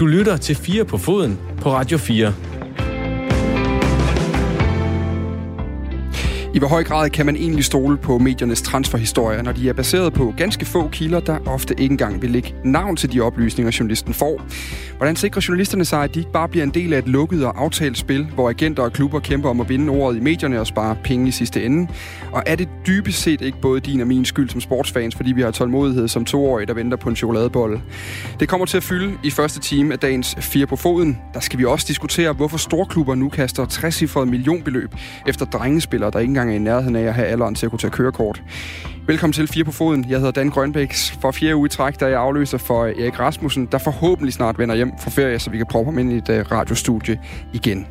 Du lytter til 4 på foden på Radio 4. I hvor høj grad kan man egentlig stole på mediernes transferhistorier, når de er baseret på ganske få kilder, der ofte ikke engang vil lægge navn til de oplysninger, journalisten får? Hvordan sikrer journalisterne sig, at de ikke bare bliver en del af et lukket og aftalt spil, hvor agenter og klubber kæmper om at vinde ordet i medierne og spare penge i sidste ende? Og er det dybest set ikke både din og min skyld som sportsfans, fordi vi har tålmodighed som toårige, der venter på en chokoladebolle? Det kommer til at fylde i første time af dagens Fire på Foden. Der skal vi også diskutere, hvorfor storklubber nu kaster 60 millionbeløb efter drengespillere, der ikke engang er i nærheden af at have alderen til at kunne tage kørekort. Velkommen til Fire på Foden. Jeg hedder Dan Grønbæks. For fjerde uge i træk, der er jeg afløser for Erik Rasmussen, der forhåbentlig snart vender hjem fra ferie, så vi kan proppe ham ind i et øh, radiostudie igen.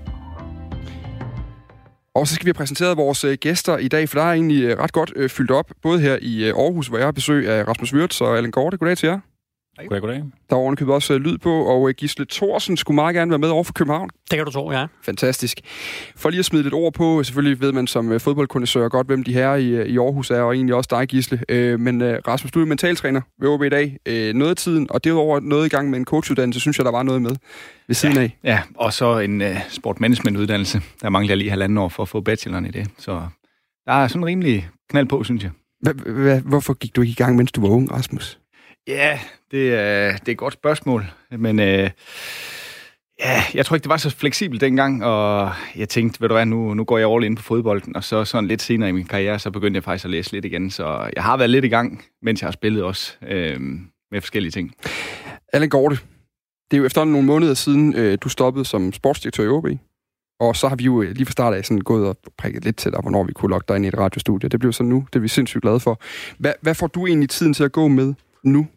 Og så skal vi have præsenteret vores øh, gæster i dag, for der er egentlig øh, ret godt fyldt op, både her i Aarhus, hvor jeg har besøg af Rasmus Wirtz og Allen Gorte. Goddag til jer. Goddag, goddag. Der er ovenikøbet også uh, lyd på, og uh, Gisle Thorsen skulle meget gerne være med over for København. Det kan du tro, ja. Fantastisk. For lige at smide lidt ord på, selvfølgelig ved man som fodboldkondensør godt, hvem de her i, i Aarhus er, og egentlig også dig, Gisle. Men Rasmus, du er mentaltræner ved OB i dag. Noget af tiden, og derudover noget i gang med en coachuddannelse, synes jeg, der var noget med ved siden ja, af. Ja, og så en uh, sportmanagement-uddannelse. Der mangler jeg lige halvanden år for at få bacheloren i det. Så der er sådan rimelig knald på, synes jeg. Hvorfor gik du ikke i gang, mens du var ung, Rasmus? Ja, det er, det er et godt spørgsmål, men øh, ja, jeg tror ikke, det var så fleksibelt dengang, og jeg tænkte, ved du hvad, nu, nu går jeg all ind på fodbolden, og så sådan lidt senere i min karriere, så begyndte jeg faktisk at læse lidt igen, så jeg har været lidt i gang, mens jeg har spillet også øh, med forskellige ting. Allen Gorte, det er jo efterhånden nogle måneder siden, øh, du stoppede som sportsdirektør i OB. Og så har vi jo øh, lige fra start af sådan gået og prikket lidt til dig, hvornår vi kunne lokke dig ind i et radiostudie. Det blev så nu, det er vi sindssygt glade for. Hvad, hvad får du egentlig tiden til at gå med nu?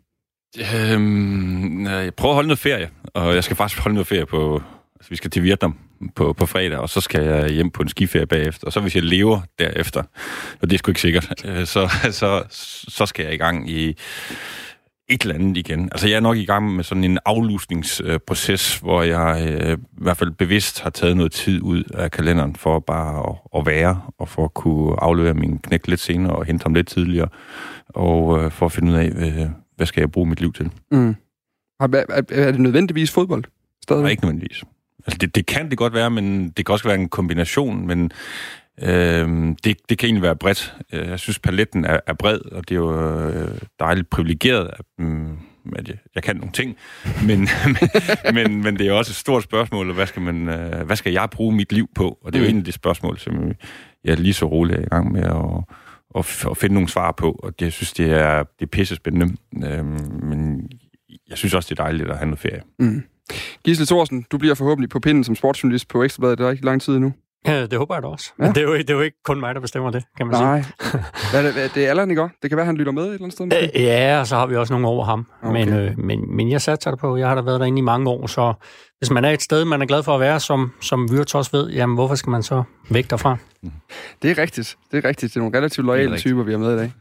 Øhm, jeg prøver at holde noget ferie, og jeg skal faktisk holde noget ferie på... Altså, vi skal til Vietnam på, på fredag, og så skal jeg hjem på en skiferie bagefter. Og så hvis jeg lever derefter, og det er sgu ikke sikkert, øh, så, så, så skal jeg i gang i et eller andet igen. Altså, jeg er nok i gang med sådan en aflusningsproces, hvor jeg øh, i hvert fald bevidst har taget noget tid ud af kalenderen for bare at, at være, og for at kunne aflevere min knæk lidt senere og hente ham lidt tidligere, og øh, for at finde ud af, øh, hvad skal jeg bruge mit liv til. Mm. Er, er, er det nødvendigvis fodbold? Stadig? Nej, ikke nødvendigvis. Altså, det, det kan det godt være, men det kan også være en kombination, men øh, det, det kan egentlig være bredt. Jeg synes, paletten er, er bred, og det er jo øh, dejligt privilegeret, at, mm, at jeg, jeg kan nogle ting, men, men, men, men det er også et stort spørgsmål, hvad skal, man, øh, hvad skal jeg bruge mit liv på? Og det er jo mm. egentlig det spørgsmål, som jeg er lige så roligt i gang med at at, at finde nogle svar på, og det, jeg synes, det er, det er pisse spændende. Øhm, men jeg synes også, det er dejligt at have noget ferie. Mm. Gisle Thorsen, du bliver forhåbentlig på pinden som sportsjournalist på Ekstrabladet. Det er ikke lang tid nu. Ja, det håber jeg da også. Ja. Men det er, jo, det er jo ikke kun mig, der bestemmer det, kan man Nej. sige. Nej. det, det er Allan, ikke Det kan være, han lytter med et eller andet sted. Måske? Øh, ja, og så har vi også nogle over ham. Okay. Men, øh, men, men jeg satser det på. Jeg har da været derinde i mange år, så hvis man er et sted, man er glad for at være, som, som Vyrt også ved, jamen hvorfor skal man så væk derfra? Det er rigtigt. Det er rigtigt. Det er nogle relativt lojale typer, vi har med i dag.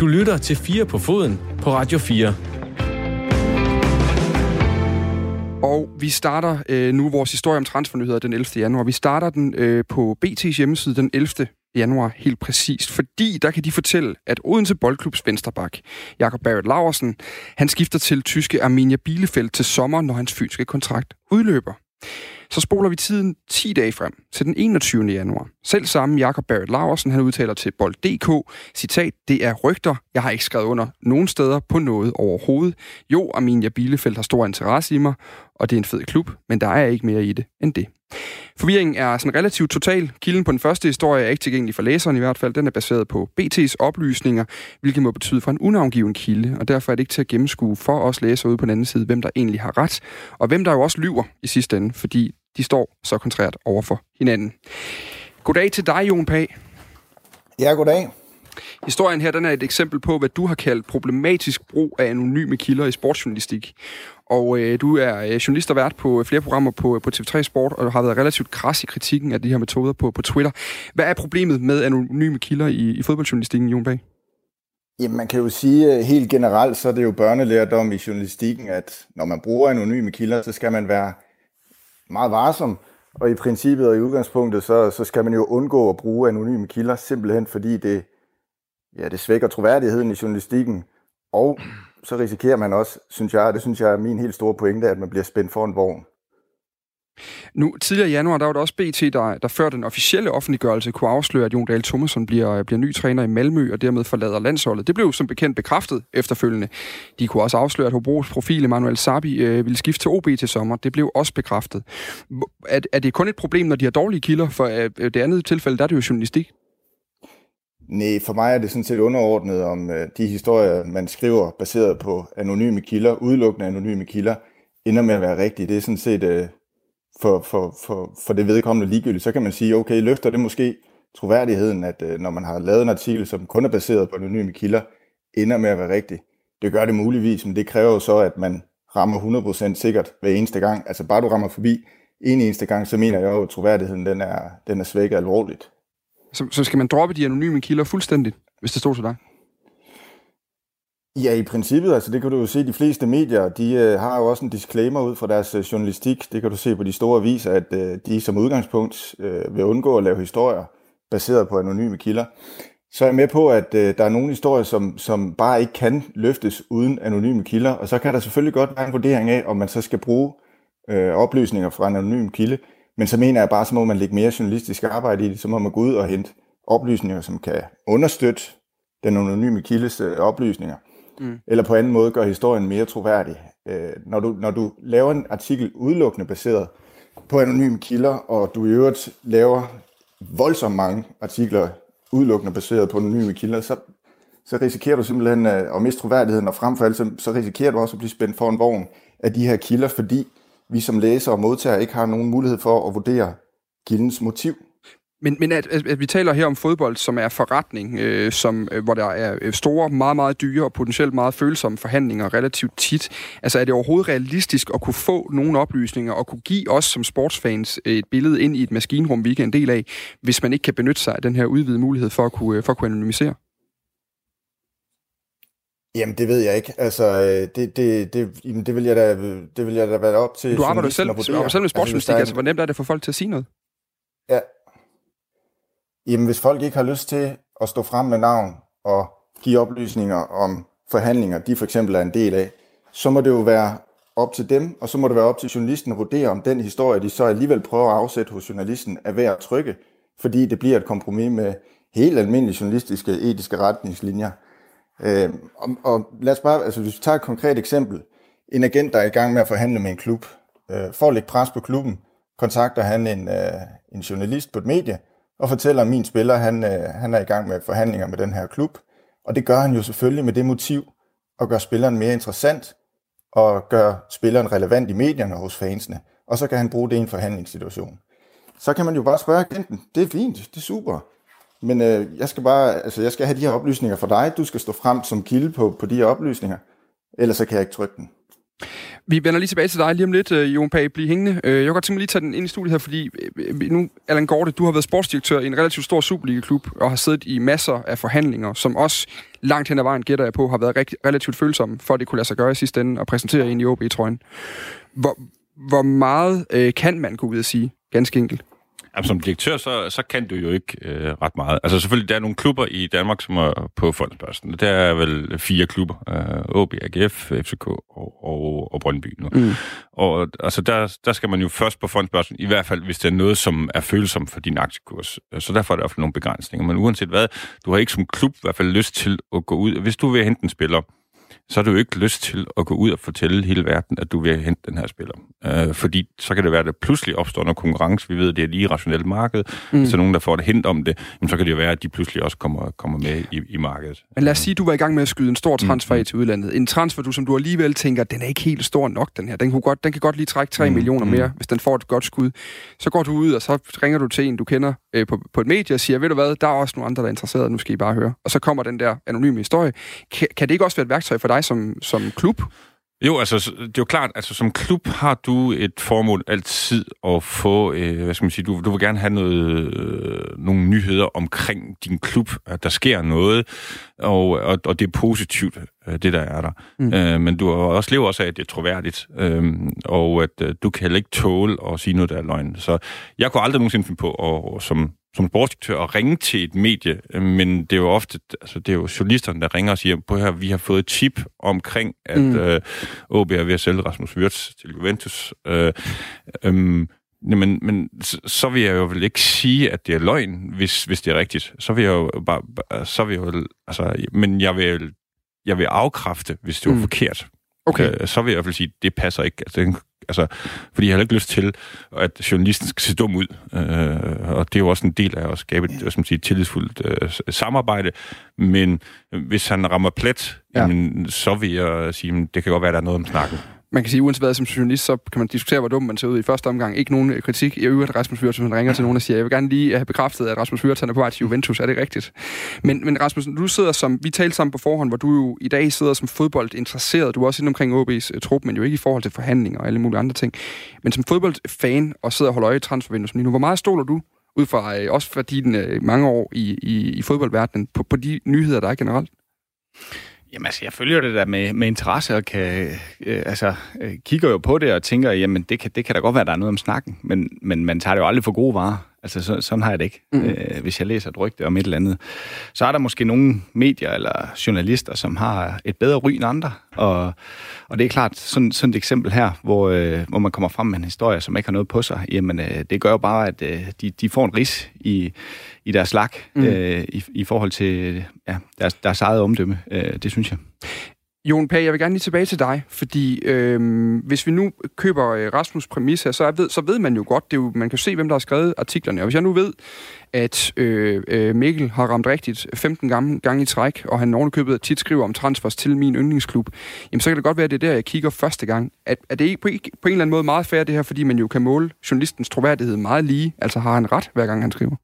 Du lytter til 4 på foden på Radio 4. Og vi starter øh, nu vores historie om transfernyheder den 11. januar. Vi starter den øh, på BT's hjemmeside den 11. januar helt præcist, fordi der kan de fortælle, at Odense Boldklubs vensterbak, Jakob Barrett Laversen, han skifter til tyske Arminia Bielefeld til sommer, når hans fysiske kontrakt udløber. Så spoler vi tiden 10 dage frem til den 21. januar. Selv sammen Jakob Barrett Laversen, han udtaler til Bold.dk, citat, det er rygter, jeg har ikke skrevet under nogen steder på noget overhovedet. Jo, Arminia Bielefeld har stor interesse i mig, og det er en fed klub, men der er ikke mere i det end det. Forvirringen er sådan relativt total. Kilden på den første historie er ikke tilgængelig for læseren i hvert fald. Den er baseret på BT's oplysninger, hvilket må betyde for en unavngiven kilde, og derfor er det ikke til at gennemskue for os læsere ude på den anden side, hvem der egentlig har ret, og hvem der jo også lyver i sidste ende, fordi de står så kontrært over for hinanden. Goddag til dig, Jon Pag. Ja, goddag. Historien her den er et eksempel på, hvad du har kaldt problematisk brug af anonyme kilder i sportsjournalistik. Og øh, du er øh, journalist og vært på øh, flere programmer på, øh, på TV3 Sport, og har været relativt kras i kritikken af de her metoder på, på Twitter. Hvad er problemet med anonyme kilder i, i fodboldjournalistikken, Jon Bag? Jamen, man kan jo sige øh, helt generelt, så er det jo børnelærdom i journalistikken, at når man bruger anonyme kilder, så skal man være meget varsom. Og i princippet og i udgangspunktet, så, så skal man jo undgå at bruge anonyme kilder, simpelthen fordi det, ja, det svækker troværdigheden i journalistikken. Og så risikerer man også, synes jeg, og det synes jeg er min helt store pointe, at man bliver spændt for en vogn. Nu, tidligere i januar, der var der også BT, der, der før den officielle offentliggørelse kunne afsløre, at Jon Dahl Thomasson bliver, bliver ny træner i Malmø og dermed forlader landsholdet. Det blev som bekendt bekræftet efterfølgende. De kunne også afsløre, at Hobros profil Emanuel Sabi øh, ville skifte til OB til sommer. Det blev også bekræftet. Er, er det kun et problem, når de har dårlige kilder? For øh, øh det andet tilfælde, der er det jo journalistik. Nej, for mig er det sådan set underordnet om øh, de historier, man skriver baseret på anonyme kilder, udelukkende anonyme kilder, ender med at være rigtige. Det er sådan set øh, for, for, for, for det vedkommende ligegyldigt. Så kan man sige, okay, løfter det måske troværdigheden, at øh, når man har lavet en artikel, som kun er baseret på anonyme kilder, ender med at være rigtig. Det gør det muligvis, men det kræver jo så, at man rammer 100% sikkert hver eneste gang. Altså bare du rammer forbi en eneste gang, så mener jeg jo, at troværdigheden den er, den er svækket alvorligt. Så, så skal man droppe de anonyme kilder fuldstændigt, hvis det står til dig? Ja, i princippet, altså det kan du jo se, de fleste medier, de øh, har jo også en disclaimer ud fra deres øh, journalistik. Det kan du se på de store aviser, at øh, de som udgangspunkt øh, vil undgå at lave historier baseret på anonyme kilder. Så er jeg med på, at øh, der er nogle historier, som, som bare ikke kan løftes uden anonyme kilder, og så kan der selvfølgelig godt være en vurdering af, om man så skal bruge øh, oplysninger fra en anonym kilde. Men så mener jeg bare, så må man lægge mere journalistisk arbejde i det, så må man gå ud og hente oplysninger, som kan understøtte den anonyme kildes øh, oplysninger mm. eller på anden måde gøre historien mere troværdig. Øh, når, du, når du laver en artikel udelukkende baseret på anonyme kilder, og du i øvrigt laver voldsomt mange artikler udelukkende baseret på anonyme kilder, så, så risikerer du simpelthen øh, at miste troværdigheden, og frem for alt så, så risikerer du også at blive spændt for en vogn af de her kilder, fordi vi som læser og modtager ikke har nogen mulighed for at vurdere kildens motiv. Men, men at, at, at vi taler her om fodbold, som er forretning, øh, som, øh, hvor der er øh, store, meget, meget dyre og potentielt meget følsomme forhandlinger relativt tit. Altså er det overhovedet realistisk at kunne få nogle oplysninger og kunne give os som sportsfans øh, et billede ind i et maskinrum, vi ikke er en del af, hvis man ikke kan benytte sig af den her udvidede mulighed for at kunne, øh, for at kunne anonymisere? Jamen, det ved jeg ikke. Altså, øh, det, det, det, jamen, det, vil jeg da, det vil jeg da være op til. Du arbejder selv, arbejder selv med sportsjournalistik, altså, altså, hvor nemt er det for folk til at sige noget? Ja, Jamen, hvis folk ikke har lyst til at stå frem med navn og give oplysninger om forhandlinger, de for eksempel er en del af, så må det jo være op til dem, og så må det være op til journalisten at vurdere, om den historie, de så alligevel prøver at afsætte hos journalisten, er værd at trykke, fordi det bliver et kompromis med helt almindelige journalistiske etiske retningslinjer. Øh, og, og lad os bare, altså hvis vi tager et konkret eksempel. En agent, der er i gang med at forhandle med en klub, øh, for at lægge pres på klubben, kontakter han en, øh, en journalist på et medie, og fortæller, at min spiller han, øh, han er i gang med forhandlinger med den her klub. Og det gør han jo selvfølgelig med det motiv at gøre spilleren mere interessant og gøre spilleren relevant i medierne hos fansene. Og så kan han bruge det i en forhandlingssituation. Så kan man jo bare spørge agenten, det er fint, det er super. Men øh, jeg skal bare, altså jeg skal have de her oplysninger fra dig, du skal stå frem som kilde på, på de her oplysninger, ellers så kan jeg ikke trykke den. Vi vender lige tilbage til dig lige om lidt, øh, Jon Pag. Bliv hængende. Øh, jeg kunne godt tænke mig lige at tage den ind i studiet her, fordi øh, øh nu, Allan Gorte, du har været sportsdirektør i en relativt stor Superliga-klub, og har siddet i masser af forhandlinger, som også langt hen ad vejen, gætter jeg på, har været relativt følsomme, for at det kunne lade sig gøre i sidste ende, og præsentere en i OB-trøjen. Hvor, hvor meget øh, kan man gå ud og sige, ganske enkelt? Jamen, som direktør, så, så kan du jo ikke øh, ret meget. Altså selvfølgelig, der er nogle klubber i Danmark, som er på fondsbørsen. Der er vel fire klubber. Øh, OB, AGF, FCK og, og, og Brøndby nu. Mm. Og altså, der, der skal man jo først på fondsbørsen, i hvert fald hvis det er noget, som er følsomt for din aktiekurs. Så derfor er der ofte nogle begrænsninger. Men uanset hvad, du har ikke som klub i hvert fald lyst til at gå ud. Hvis du vil hente en spiller, så har du jo ikke lyst til at gå ud og fortælle hele verden, at du vil hente den her spiller. Øh, fordi så kan det være, at der pludselig opstår noget konkurrence. Vi ved, at det er et irrationelt marked. Mm. Hvis der er nogen, der får et hint om det, jamen, så kan det jo være, at de pludselig også kommer, kommer med i, i markedet. Men lad os sige, at du var i gang med at skyde en stor transfer mm. til udlandet. En transfer, du, som du alligevel tænker, den er ikke helt stor nok, den her. Den, kunne godt, den kan godt lige trække 3 mm. millioner mere, mm. hvis den får et godt skud. Så går du ud, og så ringer du til en, du kender øh, på, på et medie og siger, ved du hvad, der er også nogle andre, der er interesserede, nu skal I bare høre. Og så kommer den der anonyme historie. Kan, kan det ikke også være et værktøj for dig som, som klub? Jo, altså, det er jo klart, altså som klub har du et formål altid at få, øh, hvad skal man sige, du, du vil gerne have noget, øh, nogle nyheder omkring din klub, at der sker noget, og, og, og det er positivt, øh, det der er der. Mm. Øh, men du også lever også af, at det er troværdigt, øh, og at øh, du kan heller ikke tåle at sige noget, der er løgn. Så jeg kunne aldrig nogensinde finde på, at, som som sportsdirektør at ringe til et medie, men det er jo ofte, altså det er jo journalisterne, der ringer og siger, på her, vi har fået et chip omkring, at mm. øh, OB er ved at sælge Rasmus Wirtz til Juventus. Øh, øh, men, men så vil jeg jo vel ikke sige, at det er løgn, hvis, hvis det er rigtigt. Så vil jeg jo bare, så vil jeg jo, altså, men jeg vil, jeg vil afkræfte, hvis det var mm. forkert. Okay. Øh, så vil jeg i hvert fald sige, at det passer ikke. Altså, den, altså, fordi jeg har ikke lyst til, at journalisten skal se dum ud. Øh, og det er jo også en del af at skabe et som siger, tillidsfuldt øh, samarbejde. Men hvis han rammer plet, ja. jamen, så vil jeg sige, at det kan godt være, at der er noget om snakken man kan sige, uanset hvad som journalist, så kan man diskutere, hvor dum man ser ud i første omgang. Ikke nogen øh, kritik. Jeg øvrigt Rasmus Wirtz, han ringer til nogen og siger, jeg vil gerne lige øh, have bekræftet, at Rasmus Wirtz er på vej til Juventus. Er det rigtigt? Men, men Rasmus, du sidder som, vi talte sammen på forhånd, hvor du jo i dag sidder som fodboldinteresseret. Du er også inde omkring OB's øh, trup, men jo ikke i forhold til forhandlinger og alle mulige andre ting. Men som fodboldfan og sidder og holder øje i transfervinduet lige nu, hvor meget stoler du ud fra, også for dine mange år i, i, i fodboldverdenen, på, på de nyheder, der er generelt? Jamen altså, jeg følger det der med, med interesse og kan, øh, altså, øh, kigger jo på det og tænker, jamen det kan, det kan da godt være, at der er noget om snakken, men, men man tager det jo aldrig for gode varer. Altså, så, sådan har jeg det ikke. Mm. Øh, hvis jeg læser et rygte om et eller andet, så er der måske nogle medier eller journalister, som har et bedre ry end andre. Og, og det er klart, sådan, sådan et eksempel her, hvor, øh, hvor man kommer frem med en historie, som ikke har noget på sig, jamen øh, det gør jo bare, at øh, de, de får en ris i, i deres lak mm. øh, i, i forhold til ja, deres, deres eget omdømme. Øh, det synes jeg. Jon Pag, jeg vil gerne lige tilbage til dig, fordi øh, hvis vi nu køber øh, Rasmus' præmis her, så, ved, så ved man jo godt, det er jo, man kan se, hvem der har skrevet artiklerne. Og hvis jeg nu ved, at øh, øh, Mikkel har ramt rigtigt 15 gange, gange i træk, og han ovenikøbet tit skriver om transfers til min yndlingsklub, jamen så kan det godt være, at det er der, jeg kigger første gang. Er, er det ikke på, på en eller anden måde meget fair det her, fordi man jo kan måle journalistens troværdighed meget lige? Altså har han ret, hver gang han skriver?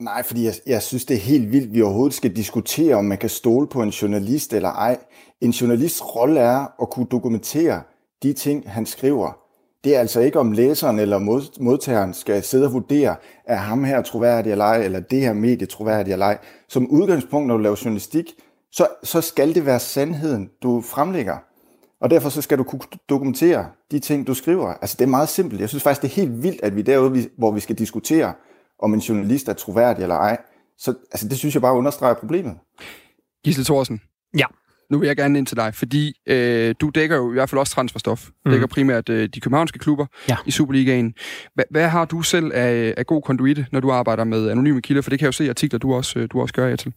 Nej, fordi jeg, jeg synes, det er helt vildt, at vi overhovedet skal diskutere, om man kan stole på en journalist eller ej. En journalists rolle er at kunne dokumentere de ting, han skriver. Det er altså ikke, om læseren eller modtageren skal sidde og vurdere, er ham her troværdig eller ej, eller det her medie troværdig eller ej. Som udgangspunkt, når du laver journalistik, så, så skal det være sandheden, du fremlægger. Og derfor så skal du kunne dokumentere de ting, du skriver. Altså det er meget simpelt. Jeg synes faktisk, det er helt vildt, at vi derude, hvor vi skal diskutere, om en journalist er troværdig eller ej. Så altså, det synes jeg bare understreger problemet. Gisle Thorsen. Ja. Nu vil jeg gerne ind til dig, fordi øh, du dækker jo i hvert fald også transferstof. Mm. dækker primært øh, de københavnske klubber ja. i Superligaen. H- hvad har du selv af, af god konduite, når du arbejder med anonyme kilder? For det kan jeg jo se i artikler, du også, øh, du også gør jer til.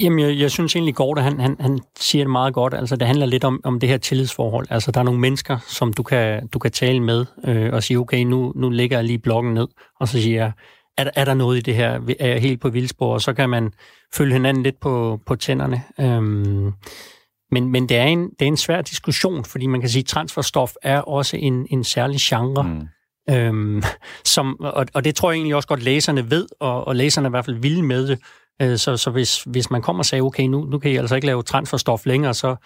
Jamen, jeg, jeg synes egentlig, Gorte, han, han, han siger det meget godt. Altså, det handler lidt om, om det her tillidsforhold. Altså, der er nogle mennesker, som du kan, du kan tale med øh, og sige, okay, nu, nu lægger jeg lige blokken ned, og så siger jeg, er, er der noget i det her? Er jeg helt på vildspor? Og så kan man følge hinanden lidt på, på tænderne. Øhm, men, men det, er en, det er en svær diskussion, fordi man kan sige, at transferstof er også en, en særlig genre. Mm. Øhm, som, og, og det tror jeg egentlig også godt, læserne ved, og, og læserne er i hvert fald vilde med det. Øh, så, så hvis, hvis man kommer og siger, okay, nu, nu kan I altså ikke lave transferstof længere, så,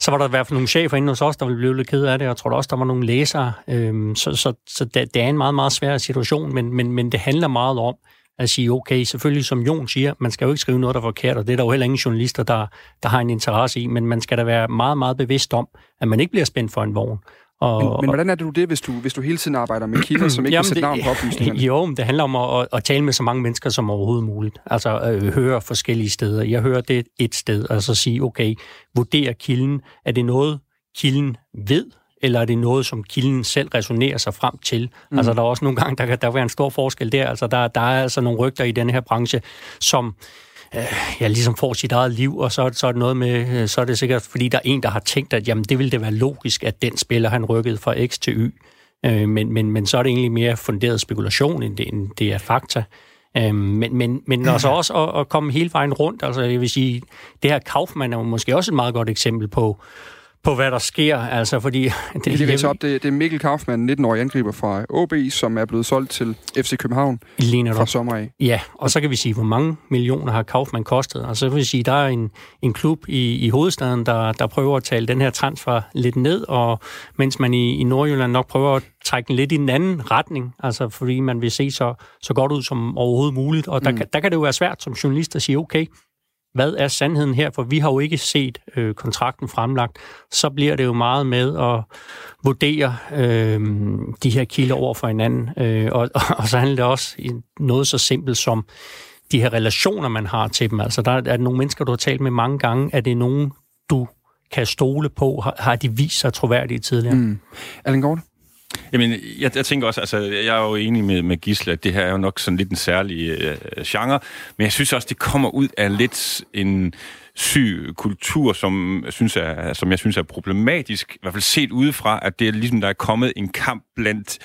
så var der i hvert fald nogle chefer inde hos os, der ville blive lidt ked af det, og jeg tror også, der var nogle læsere. Øhm, så så, så det, det er en meget, meget svær situation, men, men, men det handler meget om at sige, okay, selvfølgelig som Jon siger, man skal jo ikke skrive noget, der er forkert, og det er der jo heller ingen journalister, der, der har en interesse i, men man skal da være meget, meget bevidst om, at man ikke bliver spændt for en vogn. Og, men, men hvordan er det du det, hvis du, hvis du hele tiden arbejder med kilder, som ikke jamen, sætte navn på oplysningerne? Jo, men det handler om at, at, tale med så mange mennesker som overhovedet muligt. Altså øh, høre forskellige steder. Jeg hører det et sted, og så sige, okay, vurder kilden. Er det noget, kilden ved, eller er det noget, som kilden selv resonerer sig frem til? Mm. Altså, der er også nogle gange, der kan der være en stor forskel der. Altså, der, der er altså nogle rygter i den her branche, som øh, ja, ligesom får sit eget liv, og så, så er det noget med, øh, så er det sikkert, fordi der er en, der har tænkt, at jamen, det ville det være logisk, at den spiller, han rykkede fra X til Y. Øh, men, men, men så er det egentlig mere funderet spekulation, end det, end det er fakta. Øh, men, men, men altså også at, at komme hele vejen rundt, altså jeg vil sige, det her Kaufmann er måske også et meget godt eksempel på, på, hvad der sker. Altså, fordi det, det, op, det, det er Mikkel Kaufmann, 19-årig angriber fra OB, som er blevet solgt til FC København Ligner fra sommer af. Ja, og så kan vi sige, hvor mange millioner har Kaufmann kostet. Og så vil vi sige, der er en, en klub i, i hovedstaden, der, der prøver at tale den her transfer lidt ned, og mens man i, i Nordjylland nok prøver at trække den lidt i den anden retning, altså fordi man vil se så, så godt ud som overhovedet muligt. Og der, mm. der kan det jo være svært som journalist at sige, okay, hvad er sandheden her? For vi har jo ikke set øh, kontrakten fremlagt. Så bliver det jo meget med at vurdere øh, de her kilder over for hinanden. Øh, og, og så handler det også i noget så simpelt som de her relationer, man har til dem. Altså, der er, er nogle mennesker, du har talt med mange gange. Er det nogen, du kan stole på? Har, har de vist sig troværdige tidligere? Mm. Allen Gård? Jamen, jeg, jeg tænker også, altså, jeg er jo enig med, med Gisle, at det her er jo nok sådan lidt en særlig øh, genre, men jeg synes også, det kommer ud af lidt en syg kultur, som, jeg synes er, som jeg synes er problematisk, i hvert fald set udefra, at det er ligesom, der er kommet en kamp blandt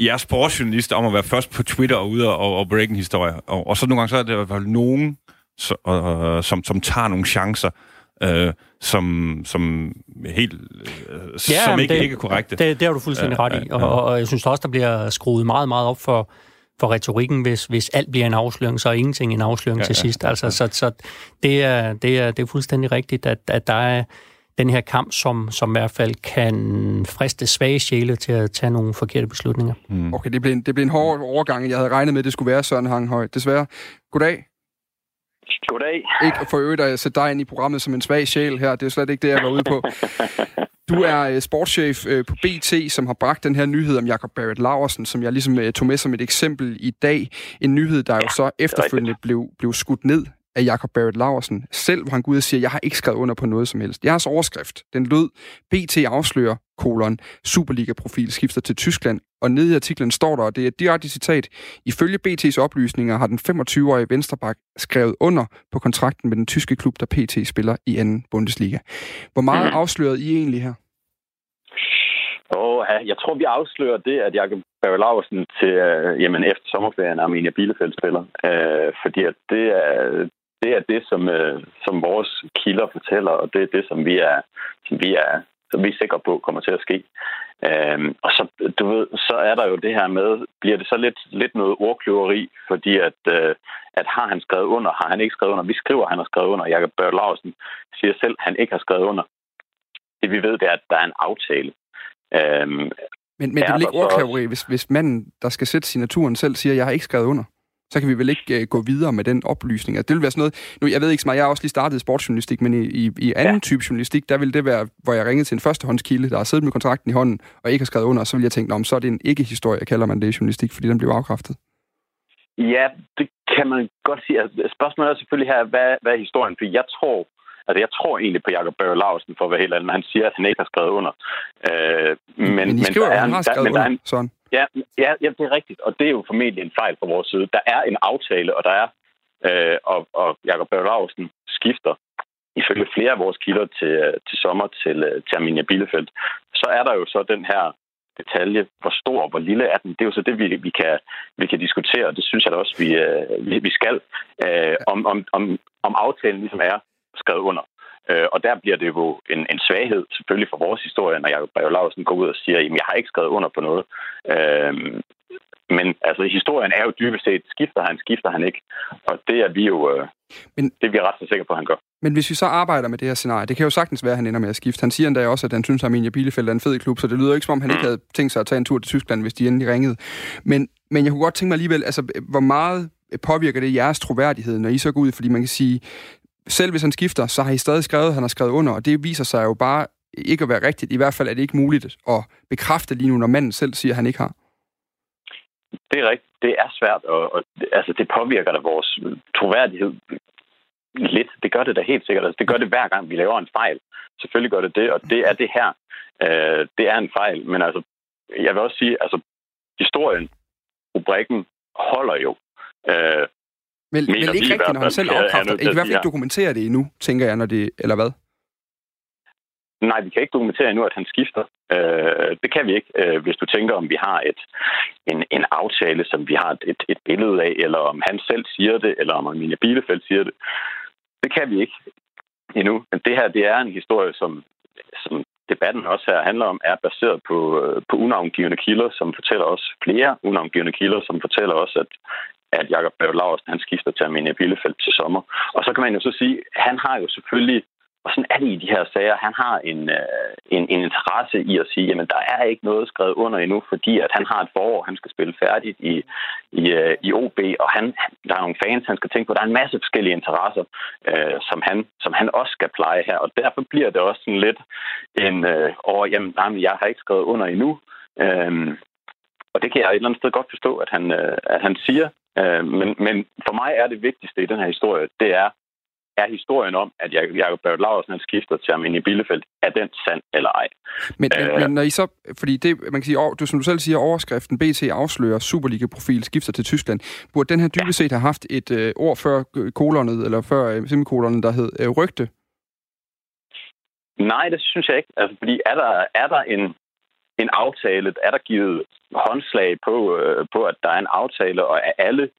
jeres sportsjournalister om at være først på Twitter og ude og, og break en historie. Og, og så nogle gange så er det i hvert fald nogen, så, og, som, som tager nogle chancer, øh, som, som helt øh, ja, som ikke, det, ikke er korrekte. Det, det har du fuldstændig ret i. Og, ja. og jeg synes også, der bliver skruet meget, meget op for, for retorikken, hvis, hvis alt bliver en afsløring, så er ingenting en afsløring ja, til ja, sidst. Altså, ja. så, så det, er, det, er, det er fuldstændig rigtigt, at, at der er den her kamp, som, som i hvert fald kan friste svage sjæle til at tage nogle forkerte beslutninger. Mm. Okay, det blev, en, det blev en hård overgang. Jeg havde regnet med, at det skulle være Søren Hanghøj. Desværre. Goddag. Goddag. Ikke for øvrigt at sætte dig ind i programmet som en svag sjæl her. Det er slet ikke det, jeg var ude på. Du er øh, sportschef øh, på BT, som har bragt den her nyhed om Jakob Barrett Laversen, som jeg ligesom øh, tog med som et eksempel i dag. En nyhed, der jo så efterfølgende blev, blev skudt ned af Jakob Barrett Laversen selv, hvor han går ud og siger, jeg har ikke skrevet under på noget som helst. Jeres overskrift, den lød, BT afslører, kolon, Superliga-profil skifter til Tyskland, og nede i artiklen står der, og det er et direkte citat, ifølge BT's oplysninger har den 25-årige Venstrebak skrevet under på kontrakten med den tyske klub, der PT spiller i anden Bundesliga. Hvor meget mm. afslørede I egentlig her? Oh, ja. Jeg tror, vi afslører det, at Jakob Barry Laversen til, uh, jamen, efter sommerferien Arminia Bielefeld spiller. Uh, fordi at det, er, det er det, som, øh, som vores kilder fortæller, og det er det, som vi er, som vi er, som vi er sikre på kommer til at ske. Øhm, og så, du ved, så er der jo det her med, bliver det så lidt, lidt noget ordkløveri, fordi at, øh, at har han skrevet under, har han ikke skrevet under. Vi skriver, at han har skrevet under. Jakob Børge Larsen siger selv, at han ikke har skrevet under. Det vi ved, det er, at der er en aftale. Øhm, men, men det er vel ikke ordkløveri, hvis, hvis manden, der skal sætte signaturen selv, siger, at jeg har ikke skrevet under? Så kan vi vel ikke uh, gå videre med den oplysning. Altså, det vil være sådan noget... Nu, jeg ved ikke så meget, jeg har også lige startet sportsjournalistik, men i, i, i anden ja. type journalistik, der vil det være, hvor jeg ringede til en førstehåndskilde, der har siddet med kontrakten i hånden, og ikke har skrevet under, og så vil jeg tænke, om så er det en ikke-historie, kalder man det i journalistik, fordi den bliver afkræftet. Ja, det kan man godt sige. Altså, spørgsmålet er selvfølgelig her, hvad, hvad er historien? For jeg tror, Altså, jeg tror egentlig på Jakob Børge Larsen, for at være helt ærlig, han siger, at han ikke har skrevet under. Øh, men, men I skriver, men at han har skrevet der, under, en, sådan. Ja, ja, ja, det er rigtigt, og det er jo formentlig en fejl fra vores side. Der er en aftale, og der er, øh, og, og Jakob Børge skifter ifølge flere af vores kilder til, øh, til sommer til, øh, til Arminia Bielefeldt, Så er der jo så den her detalje, hvor stor og hvor lille er den. Det er jo så det, vi, vi, kan, vi kan diskutere, og det synes jeg da også, vi, øh, vi, vi skal, øh, om, om, om, om aftalen ligesom er skrevet under. Øh, og der bliver det jo en, en svaghed, selvfølgelig for vores historie, når Jacob Brev Lausen går ud og siger, at jeg har ikke skrevet under på noget. Øh, men altså, historien er jo dybest set, skifter han, skifter han ikke. Og det er vi jo øh, men, det er vi ret så sikre på, at han gør. Men hvis vi så arbejder med det her scenarie, det kan jo sagtens være, at han ender med at skifte. Han siger endda også, at han synes, at Arminia Bielefeld er en fed klub, så det lyder ikke som om, han ikke havde tænkt sig at tage en tur til Tyskland, hvis de endelig ringede. Men, men jeg kunne godt tænke mig alligevel, altså, hvor meget påvirker det jeres troværdighed, når I så går ud? Fordi man kan sige, selv hvis han skifter, så har I stadig skrevet, at han har skrevet under, og det viser sig jo bare ikke at være rigtigt. I hvert fald er det ikke muligt at bekræfte lige nu, når manden selv siger, at han ikke har. Det er rigtigt. Det er svært, og, og altså, det påvirker da vores troværdighed lidt. Det gør det da helt sikkert. Altså, det gør det hver gang, vi laver en fejl. Selvfølgelig gør det det, og det er det her. Øh, det er en fejl, men altså, jeg vil også sige, altså, historien, rubrikken, holder jo. Øh, men, men ikke rigtigt, når han selv afkræfter. I hvert fald ikke dokumentere det endnu, tænker jeg, når det, eller hvad? Nej, vi kan ikke dokumentere endnu, at han skifter. Øh, det kan vi ikke, øh, hvis du tænker, om vi har et, en, en aftale, som vi har et, et billede af, eller om han selv siger det, eller om Amelia Bielefeld siger det. Det kan vi ikke endnu. Men det her, det er en historie, som, som debatten også her handler om, er baseret på, øh, på unavngivende kilder, som fortæller os flere unavngivende kilder, som fortæller os, at at Jakob Børge han skifter til Arminia Bielefeldt til sommer. Og så kan man jo så sige, han har jo selvfølgelig og sådan er det i de her sager. Han har en, øh, en, en interesse i at sige, jamen der er ikke noget skrevet under endnu, fordi at han har et forår, han skal spille færdigt i, i, øh, i OB, og han, der er nogle fans, han skal tænke på. Der er en masse forskellige interesser, øh, som, han, som han også skal pleje her, og derfor bliver det også sådan lidt en øh, over, jamen, nej, jeg har ikke skrevet under endnu. Øh, og det kan jeg et eller andet sted godt forstå, at han, øh, at han siger. Øh, men, men for mig er det vigtigste i den her historie, det er, er historien om, at Jacob Børt Laursen skifter til Arminia Bielefeld, er den sand eller ej? Men, øh, men når I så, fordi det, man kan sige, du, som du selv siger, overskriften BT afslører Superliga-profil skifter til Tyskland. Burde den her dybest set have haft et øh, ord før kolonet, eller før øh, semikolonet, der hed øh, rygte? Nej, det synes jeg ikke. Altså, fordi er der, er der en, en aftale, er der givet håndslag på, øh, på, at der er en aftale, og er alle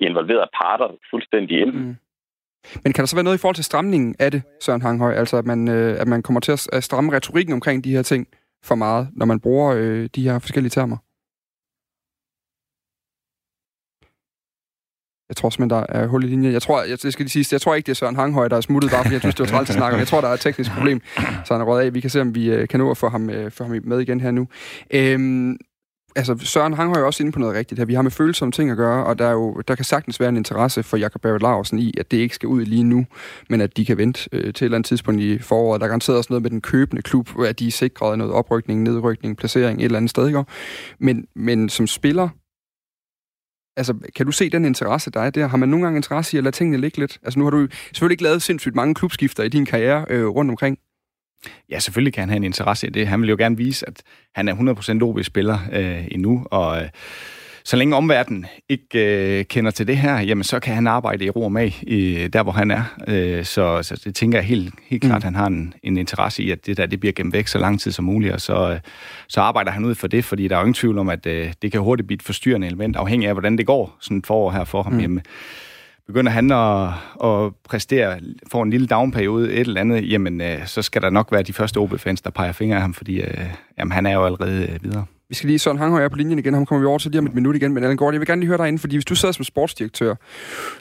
involverede parter fuldstændig ind. Mm. Men kan der så være noget i forhold til stramningen af det, Søren Hanghøj? Altså, at man, øh, at man kommer til at stramme retorikken omkring de her ting for meget, når man bruger øh, de her forskellige termer? Jeg tror simpelthen, der er hul i linjen. Jeg tror, jeg, det skal lige sige, jeg tror ikke, det er Søren Hanghøj, der er smuttet bare, fordi jeg synes, det var træls at snakke om. Jeg tror, der er et teknisk problem, så han er røget af. Vi kan se, om vi øh, kan nå at få ham, øh, få ham med igen her nu. Øhm, altså Søren Hanghøj er også inde på noget rigtigt her. Vi har med følsomme ting at gøre, og der, er jo, der kan sagtens være en interesse for Jakob Barrett Larsen i, at det ikke skal ud lige nu, men at de kan vente øh, til et eller andet tidspunkt i foråret. Der er garanteret også noget med den købende klub, at de er sikret noget oprykning, nedrykning, placering et eller andet sted. Ikke? Men, men som spiller, altså, kan du se den interesse, der er der? Har man nogle gange interesse i at lade tingene ligge lidt? Altså, nu har du selvfølgelig ikke lavet sindssygt mange klubskifter i din karriere øh, rundt omkring. Ja, selvfølgelig kan han have en interesse i det. Han vil jo gerne vise, at han er 100% OB-spiller øh, endnu, og øh, så længe omverdenen ikke øh, kender til det her, jamen så kan han arbejde i ro og mag i, der, hvor han er. Øh, så, så det tænker jeg helt, helt klart, mm. han har en, en interesse i, at det der det bliver gemt væk så lang tid som muligt, og så, øh, så arbejder han ud for det, fordi der er jo ingen tvivl om, at øh, det kan hurtigt blive et forstyrrende element, afhængig af, hvordan det går sådan et forår her for ham. Mm. Jamen, begynder han at, at præstere, får en lille downperiode, et eller andet, jamen, øh, så skal der nok være de første OB-fans, der peger fingre af ham, fordi øh, jamen, han er jo allerede øh, videre. Vi skal lige, Søren Hanghøj er på linjen igen, ham kommer vi over til lige om et minut igen, men Allan Gordon, jeg vil gerne lige høre dig ind, fordi hvis du sad som sportsdirektør,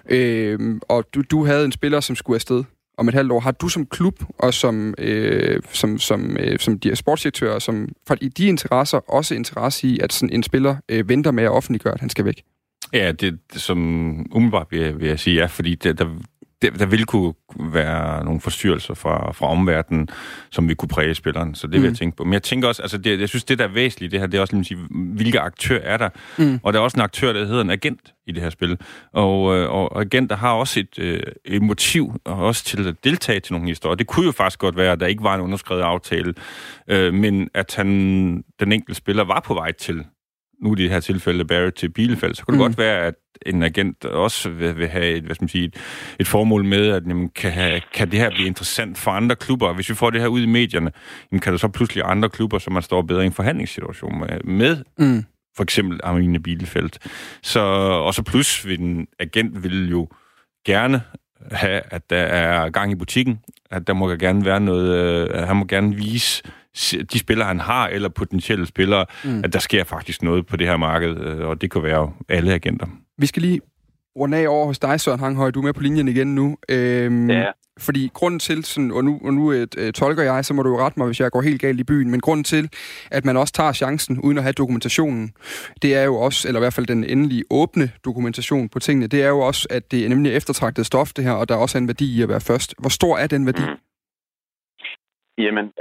øh, og du, du havde en spiller, som skulle afsted om et halvt år, har du som klub og som, øh, som, som, øh, som de sportsdirektør, som for i de interesser også interesse i, at sådan en spiller øh, venter med at offentliggøre, at han skal væk? Ja, det, som umiddelbart vil jeg, vil jeg sige ja, fordi det, der, der, der vil kunne være nogle forstyrrelser fra, fra omverdenen, som vi kunne præge spilleren. Så det vil mm. jeg tænke på. Men jeg tænker også, altså det, jeg synes, det der er væsentligt, det her, det er også, sige, hvilke aktør er der? Mm. Og der er også en aktør, der hedder en agent i det her spil. Og, øh, og agenter har også et, øh, et motiv og også til at deltage til nogle historier. Det kunne jo faktisk godt være, at der ikke var en underskrevet aftale, øh, men at han, den enkelte spiller var på vej til nu i det her tilfælde Barrett til Bielefeld, så kunne det mm. godt være, at en agent også vil, vil have et, hvad skal man sige, et, et formål med, at jamen, kan, have, kan det her blive interessant for andre klubber? Hvis vi får det her ud i medierne, jamen, kan der så pludselig andre klubber, som man står bedre i en forhandlingssituation med, med mm. for eksempel Arminia Bielefeld. Så, og så plus vil en agent vil jo gerne have, at der er gang i butikken, at der må gerne være noget, øh, han må gerne vise de spillere, han har, eller potentielle spillere, mm. at der sker faktisk noget på det her marked, øh, og det kan være alle agenter. Vi skal lige runde af over hos dig, Søren Hanghøj. Du er med på linjen igen nu. Øhm, ja. Fordi grunden til, sådan, og nu, og nu et, øh, tolker jeg, så må du jo rette mig, hvis jeg går helt galt i byen, men grunden til, at man også tager chancen uden at have dokumentationen, det er jo også, eller i hvert fald den endelige åbne dokumentation på tingene, det er jo også, at det er nemlig eftertragtet stof, det her, og der er også en værdi i at være først. Hvor stor er den værdi? Mm. Jamen,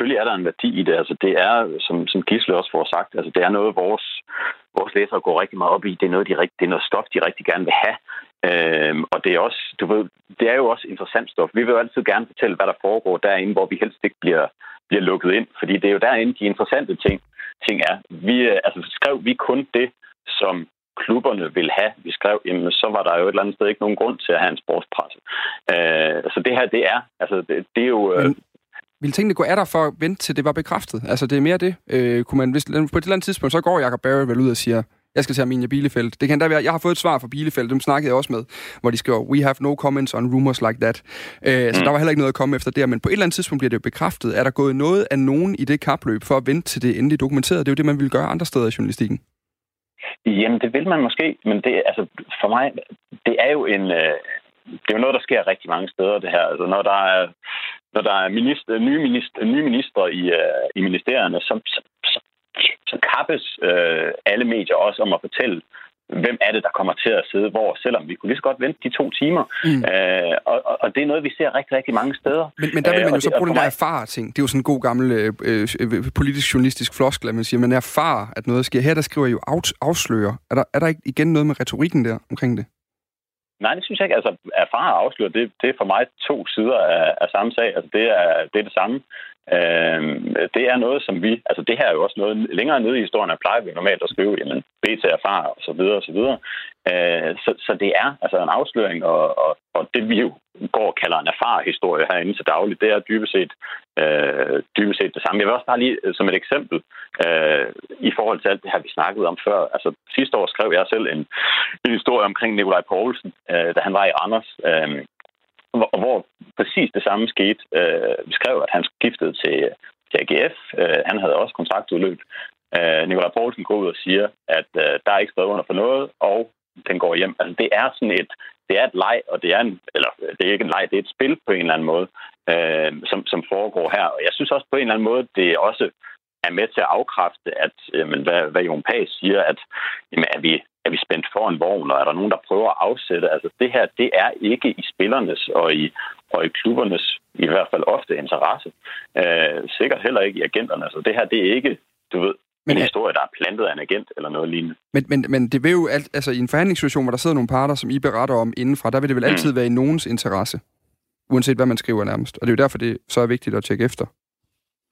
selvfølgelig er der en værdi i det. Altså, det er, som, som Gisle også får sagt, altså, det er noget, vores, vores læsere går rigtig meget op i. Det er noget, de, det er noget stof, de rigtig gerne vil have. Øhm, og det er, også, du ved, det er jo også interessant stof. Vi vil jo altid gerne fortælle, hvad der foregår derinde, hvor vi helst ikke bliver, bliver lukket ind. Fordi det er jo derinde, de interessante ting, ting er. Vi, øh, altså, skrev vi kun det, som klubberne vil have. Vi skrev, jamen, så var der jo et eller andet sted ikke nogen grund til at have en sportspresse. Øh, så det her, det er, altså, det, det er jo... Øh, ville tingene gå af dig for at vente til det var bekræftet? Altså, det er mere det. Øh, kunne man, hvis, på et eller andet tidspunkt, så går Jacob Barry vel ud og siger, jeg skal til Arminia Bielefeld. Det kan da være, jeg har fået et svar fra Bielefeld, dem snakkede jeg også med, hvor de skriver, we have no comments on rumors like that. Øh, mm. Så der var heller ikke noget at komme efter der, men på et eller andet tidspunkt bliver det jo bekræftet. Er der gået noget af nogen i det kapløb for at vente til det endelig dokumenteret? Det er jo det, man vil gøre andre steder i journalistikken. Jamen, det vil man måske, men det, altså, for mig, det er jo en, øh, det er jo noget, der sker rigtig mange steder, det her. Altså, når der er, når der er minister, nye, minister, nye minister i, uh, i ministerierne, så, så, så, så kappes uh, alle medier også om at fortælle, hvem er det, der kommer til at sidde hvor, selvom vi kunne lige så godt vente de to timer. Mm. Øh, og, og det er noget, vi ser rigtig, rigtig mange steder. Men, men der vil man jo så bruge den der erfare-ting. Det er jo sådan en god gammel øh, øh, politisk journalistisk floskel, at man siger, man erfarer, at noget sker. Her der skriver I jo afslører. Er der, er der ikke igen noget med retorikken der omkring det? Nej, det synes jeg ikke. Altså, erfare og afsløre, det, det er for mig to sider af, af samme sag. Altså, det er, det er det samme. Øh, det er noget, som vi... Altså, det her er jo også noget længere nede i historien, at plejer vi normalt at skrive, jamen, BT erfare og så videre og så videre. Øh, så, så det er altså en afsløring, og, og, og det vi jo går og kalder en erfarehistorie herinde til dagligt, det er dybest set, øh, dybest set det samme. Jeg vil også bare lige øh, som et eksempel øh, i forhold til alt det her, vi snakkede om før. Altså sidste år skrev jeg selv en, en historie omkring Nikolaj Poulsen, øh, da han var i Randers. Øh, hvor, hvor præcis det samme skete. Øh, vi skrev, at han skiftede til, til AGF. Øh, han havde også kontraktudløb. Øh, Nikolaj Poulsen går ud og siger, at øh, der er ikke skrevet under for noget, og den går hjem. Altså, det er sådan et, det er et leg, og det er, en, eller, det er ikke en leg, det er et spil på en eller anden måde, øh, som, som foregår her. Og jeg synes også på en eller anden måde, det også er med til at afkræfte, at øh, jamen, hvad, hvad Jon Pag siger, at jamen, er, vi, er vi spændt for en vogn, og er der nogen, der prøver at afsætte? Altså det her, det er ikke i spillernes og i, og i klubbernes, i hvert fald ofte interesse. Øh, sikkert heller ikke i agenterne. Altså, det her, det er ikke, du ved, men, en historie, der er plantet af en agent eller noget lignende. Men, men, men det vil jo alt, altså i en forhandlingssituation, hvor der sidder nogle parter, som I beretter om indenfra, der vil det vel mm. altid være i nogens interesse, uanset hvad man skriver nærmest. Og det er jo derfor, det så er vigtigt at tjekke efter.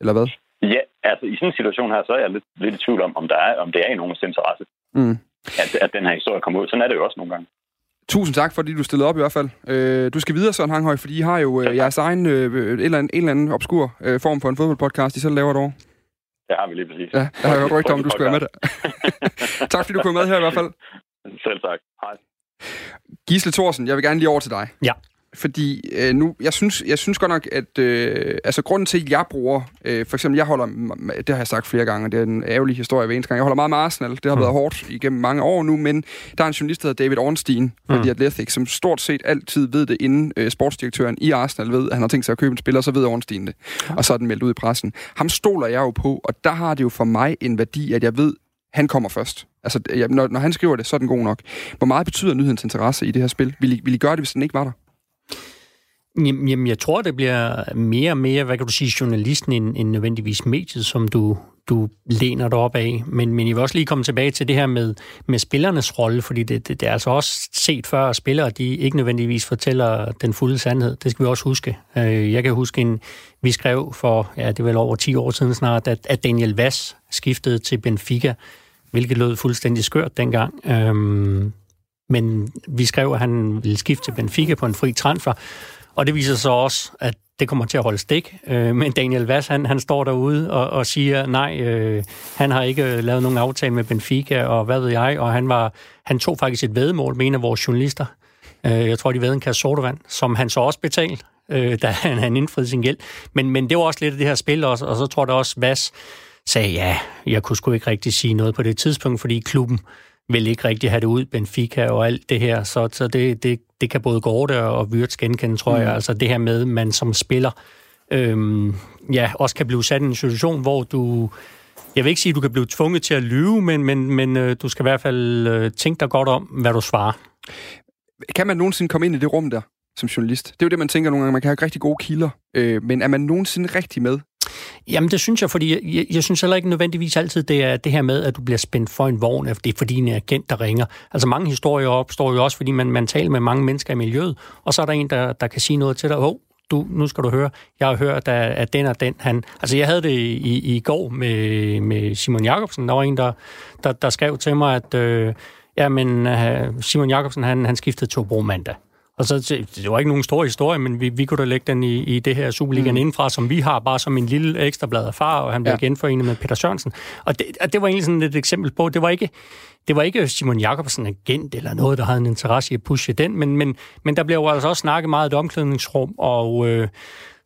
Eller hvad? Ja, altså i sådan en situation her, så er jeg lidt, lidt i tvivl om, om, der er, om det er i nogens interesse, mm. at, at den her historie kommer ud. Sådan er det jo også nogle gange. Tusind tak, fordi du stillede op i hvert fald. Øh, du skal videre, Søren Hanghøj, fordi I har jo øh, jeres egen øh, en, eller anden, en eller anden obskur øh, form for en fodboldpodcast, I selv laver et år. Det har vi lige præcis. Ja, jeg har hørt rygter om, du skulle være med der. tak fordi du kom med her i hvert fald. Selv tak. Hej. Gisle Thorsen, jeg vil gerne lige over til dig. Ja. Fordi øh, nu, jeg synes, jeg synes godt nok, at øh, altså grunden til, at jeg bruger, øh, for eksempel, jeg holder, det har jeg sagt flere gange, det er en ærgerlig historie hver eneste gang, jeg holder meget med Arsenal, det har mm. været hårdt igennem mange år nu, men der er en journalist, der hedder David Ornstein fra mm. The Athletic, som stort set altid ved det, inden øh, sportsdirektøren i Arsenal ved, at han har tænkt sig at købe en spiller, så ved Ornstein det, og så er den meldt ud i pressen. Ham stoler jeg jo på, og der har det jo for mig en værdi, at jeg ved, han kommer først. Altså, når, når han skriver det, så er den god nok. Hvor meget betyder nyhedens interesse i det her spil? Vil I, vil I gøre det, hvis den ikke var der? Jamen, jeg tror, det bliver mere og mere, hvad kan du sige, journalisten end, end nødvendigvis mediet, som du, du læner dig op af. Men, men jeg vil også lige komme tilbage til det her med, med spillernes rolle, fordi det, det, det er altså også set før, at spillere de ikke nødvendigvis fortæller den fulde sandhed. Det skal vi også huske. Øh, jeg kan huske, en, vi skrev for, ja, det var over 10 år siden snart, at, at Daniel Vass skiftede til Benfica, hvilket lød fuldstændig skørt dengang. Øhm, men vi skrev, at han ville skifte til Benfica på en fri transfer, og det viser sig også, at det kommer til at holde stik. Øh, men Daniel Vass, han, han står derude og, og siger, nej, øh, han har ikke lavet nogen aftale med Benfica, og hvad ved jeg, og han, var, han tog faktisk et vedmål med en af vores journalister. Øh, jeg tror, de ved en kasse sodavand, som han så også betalte, øh, da han, han indfriede sin gæld. Men, men det var også lidt af det her spil også, og så tror jeg også, Vass sagde, ja, jeg kunne sgu ikke rigtig sige noget på det tidspunkt, fordi klubben vil ikke rigtig have det ud, Benfica og alt det her, så, så det, det, det kan både Gorte og Wirtz genkende, tror mm. jeg. Altså det her med, man som spiller øhm, ja, også kan blive sat i en situation, hvor du... Jeg vil ikke sige, at du kan blive tvunget til at lyve, men, men, men øh, du skal i hvert fald øh, tænke dig godt om, hvad du svarer. Kan man nogensinde komme ind i det rum der, som journalist? Det er jo det, man tænker nogle gange. Man kan have rigtig gode kilder, øh, men er man nogensinde rigtig med Jamen, det synes jeg, fordi jeg, jeg synes heller ikke nødvendigvis altid, det er det her med, at du bliver spændt for en vogn, at det er fordi en agent, der ringer. Altså mange historier opstår jo også, fordi man, man taler med mange mennesker i miljøet, og så er der en, der, der kan sige noget til dig. Oh, du, nu skal du høre, jeg har hørt, at, at den og den, han... Altså, jeg havde det i, i går med, med Simon Jakobsen. Der var en, der, der, der skrev til mig, at øh, ja, men, øh, Simon Jakobsen, han, han skiftede to Bro mandag. Og så, det var ikke nogen stor historie, men vi, vi kunne da lægge den i, i det her Superligaen mm. indenfra, som vi har, bare som en lille ekstrablad af far, og han blev ja. genforenet med Peter Sørensen. Og det, og det var egentlig sådan et eksempel på, det var ikke, det var ikke Simon Jakobsen agent eller noget, der havde en interesse i at pushe den, men, men, men der blev jo altså også snakket meget i omklædningsrum, og øh,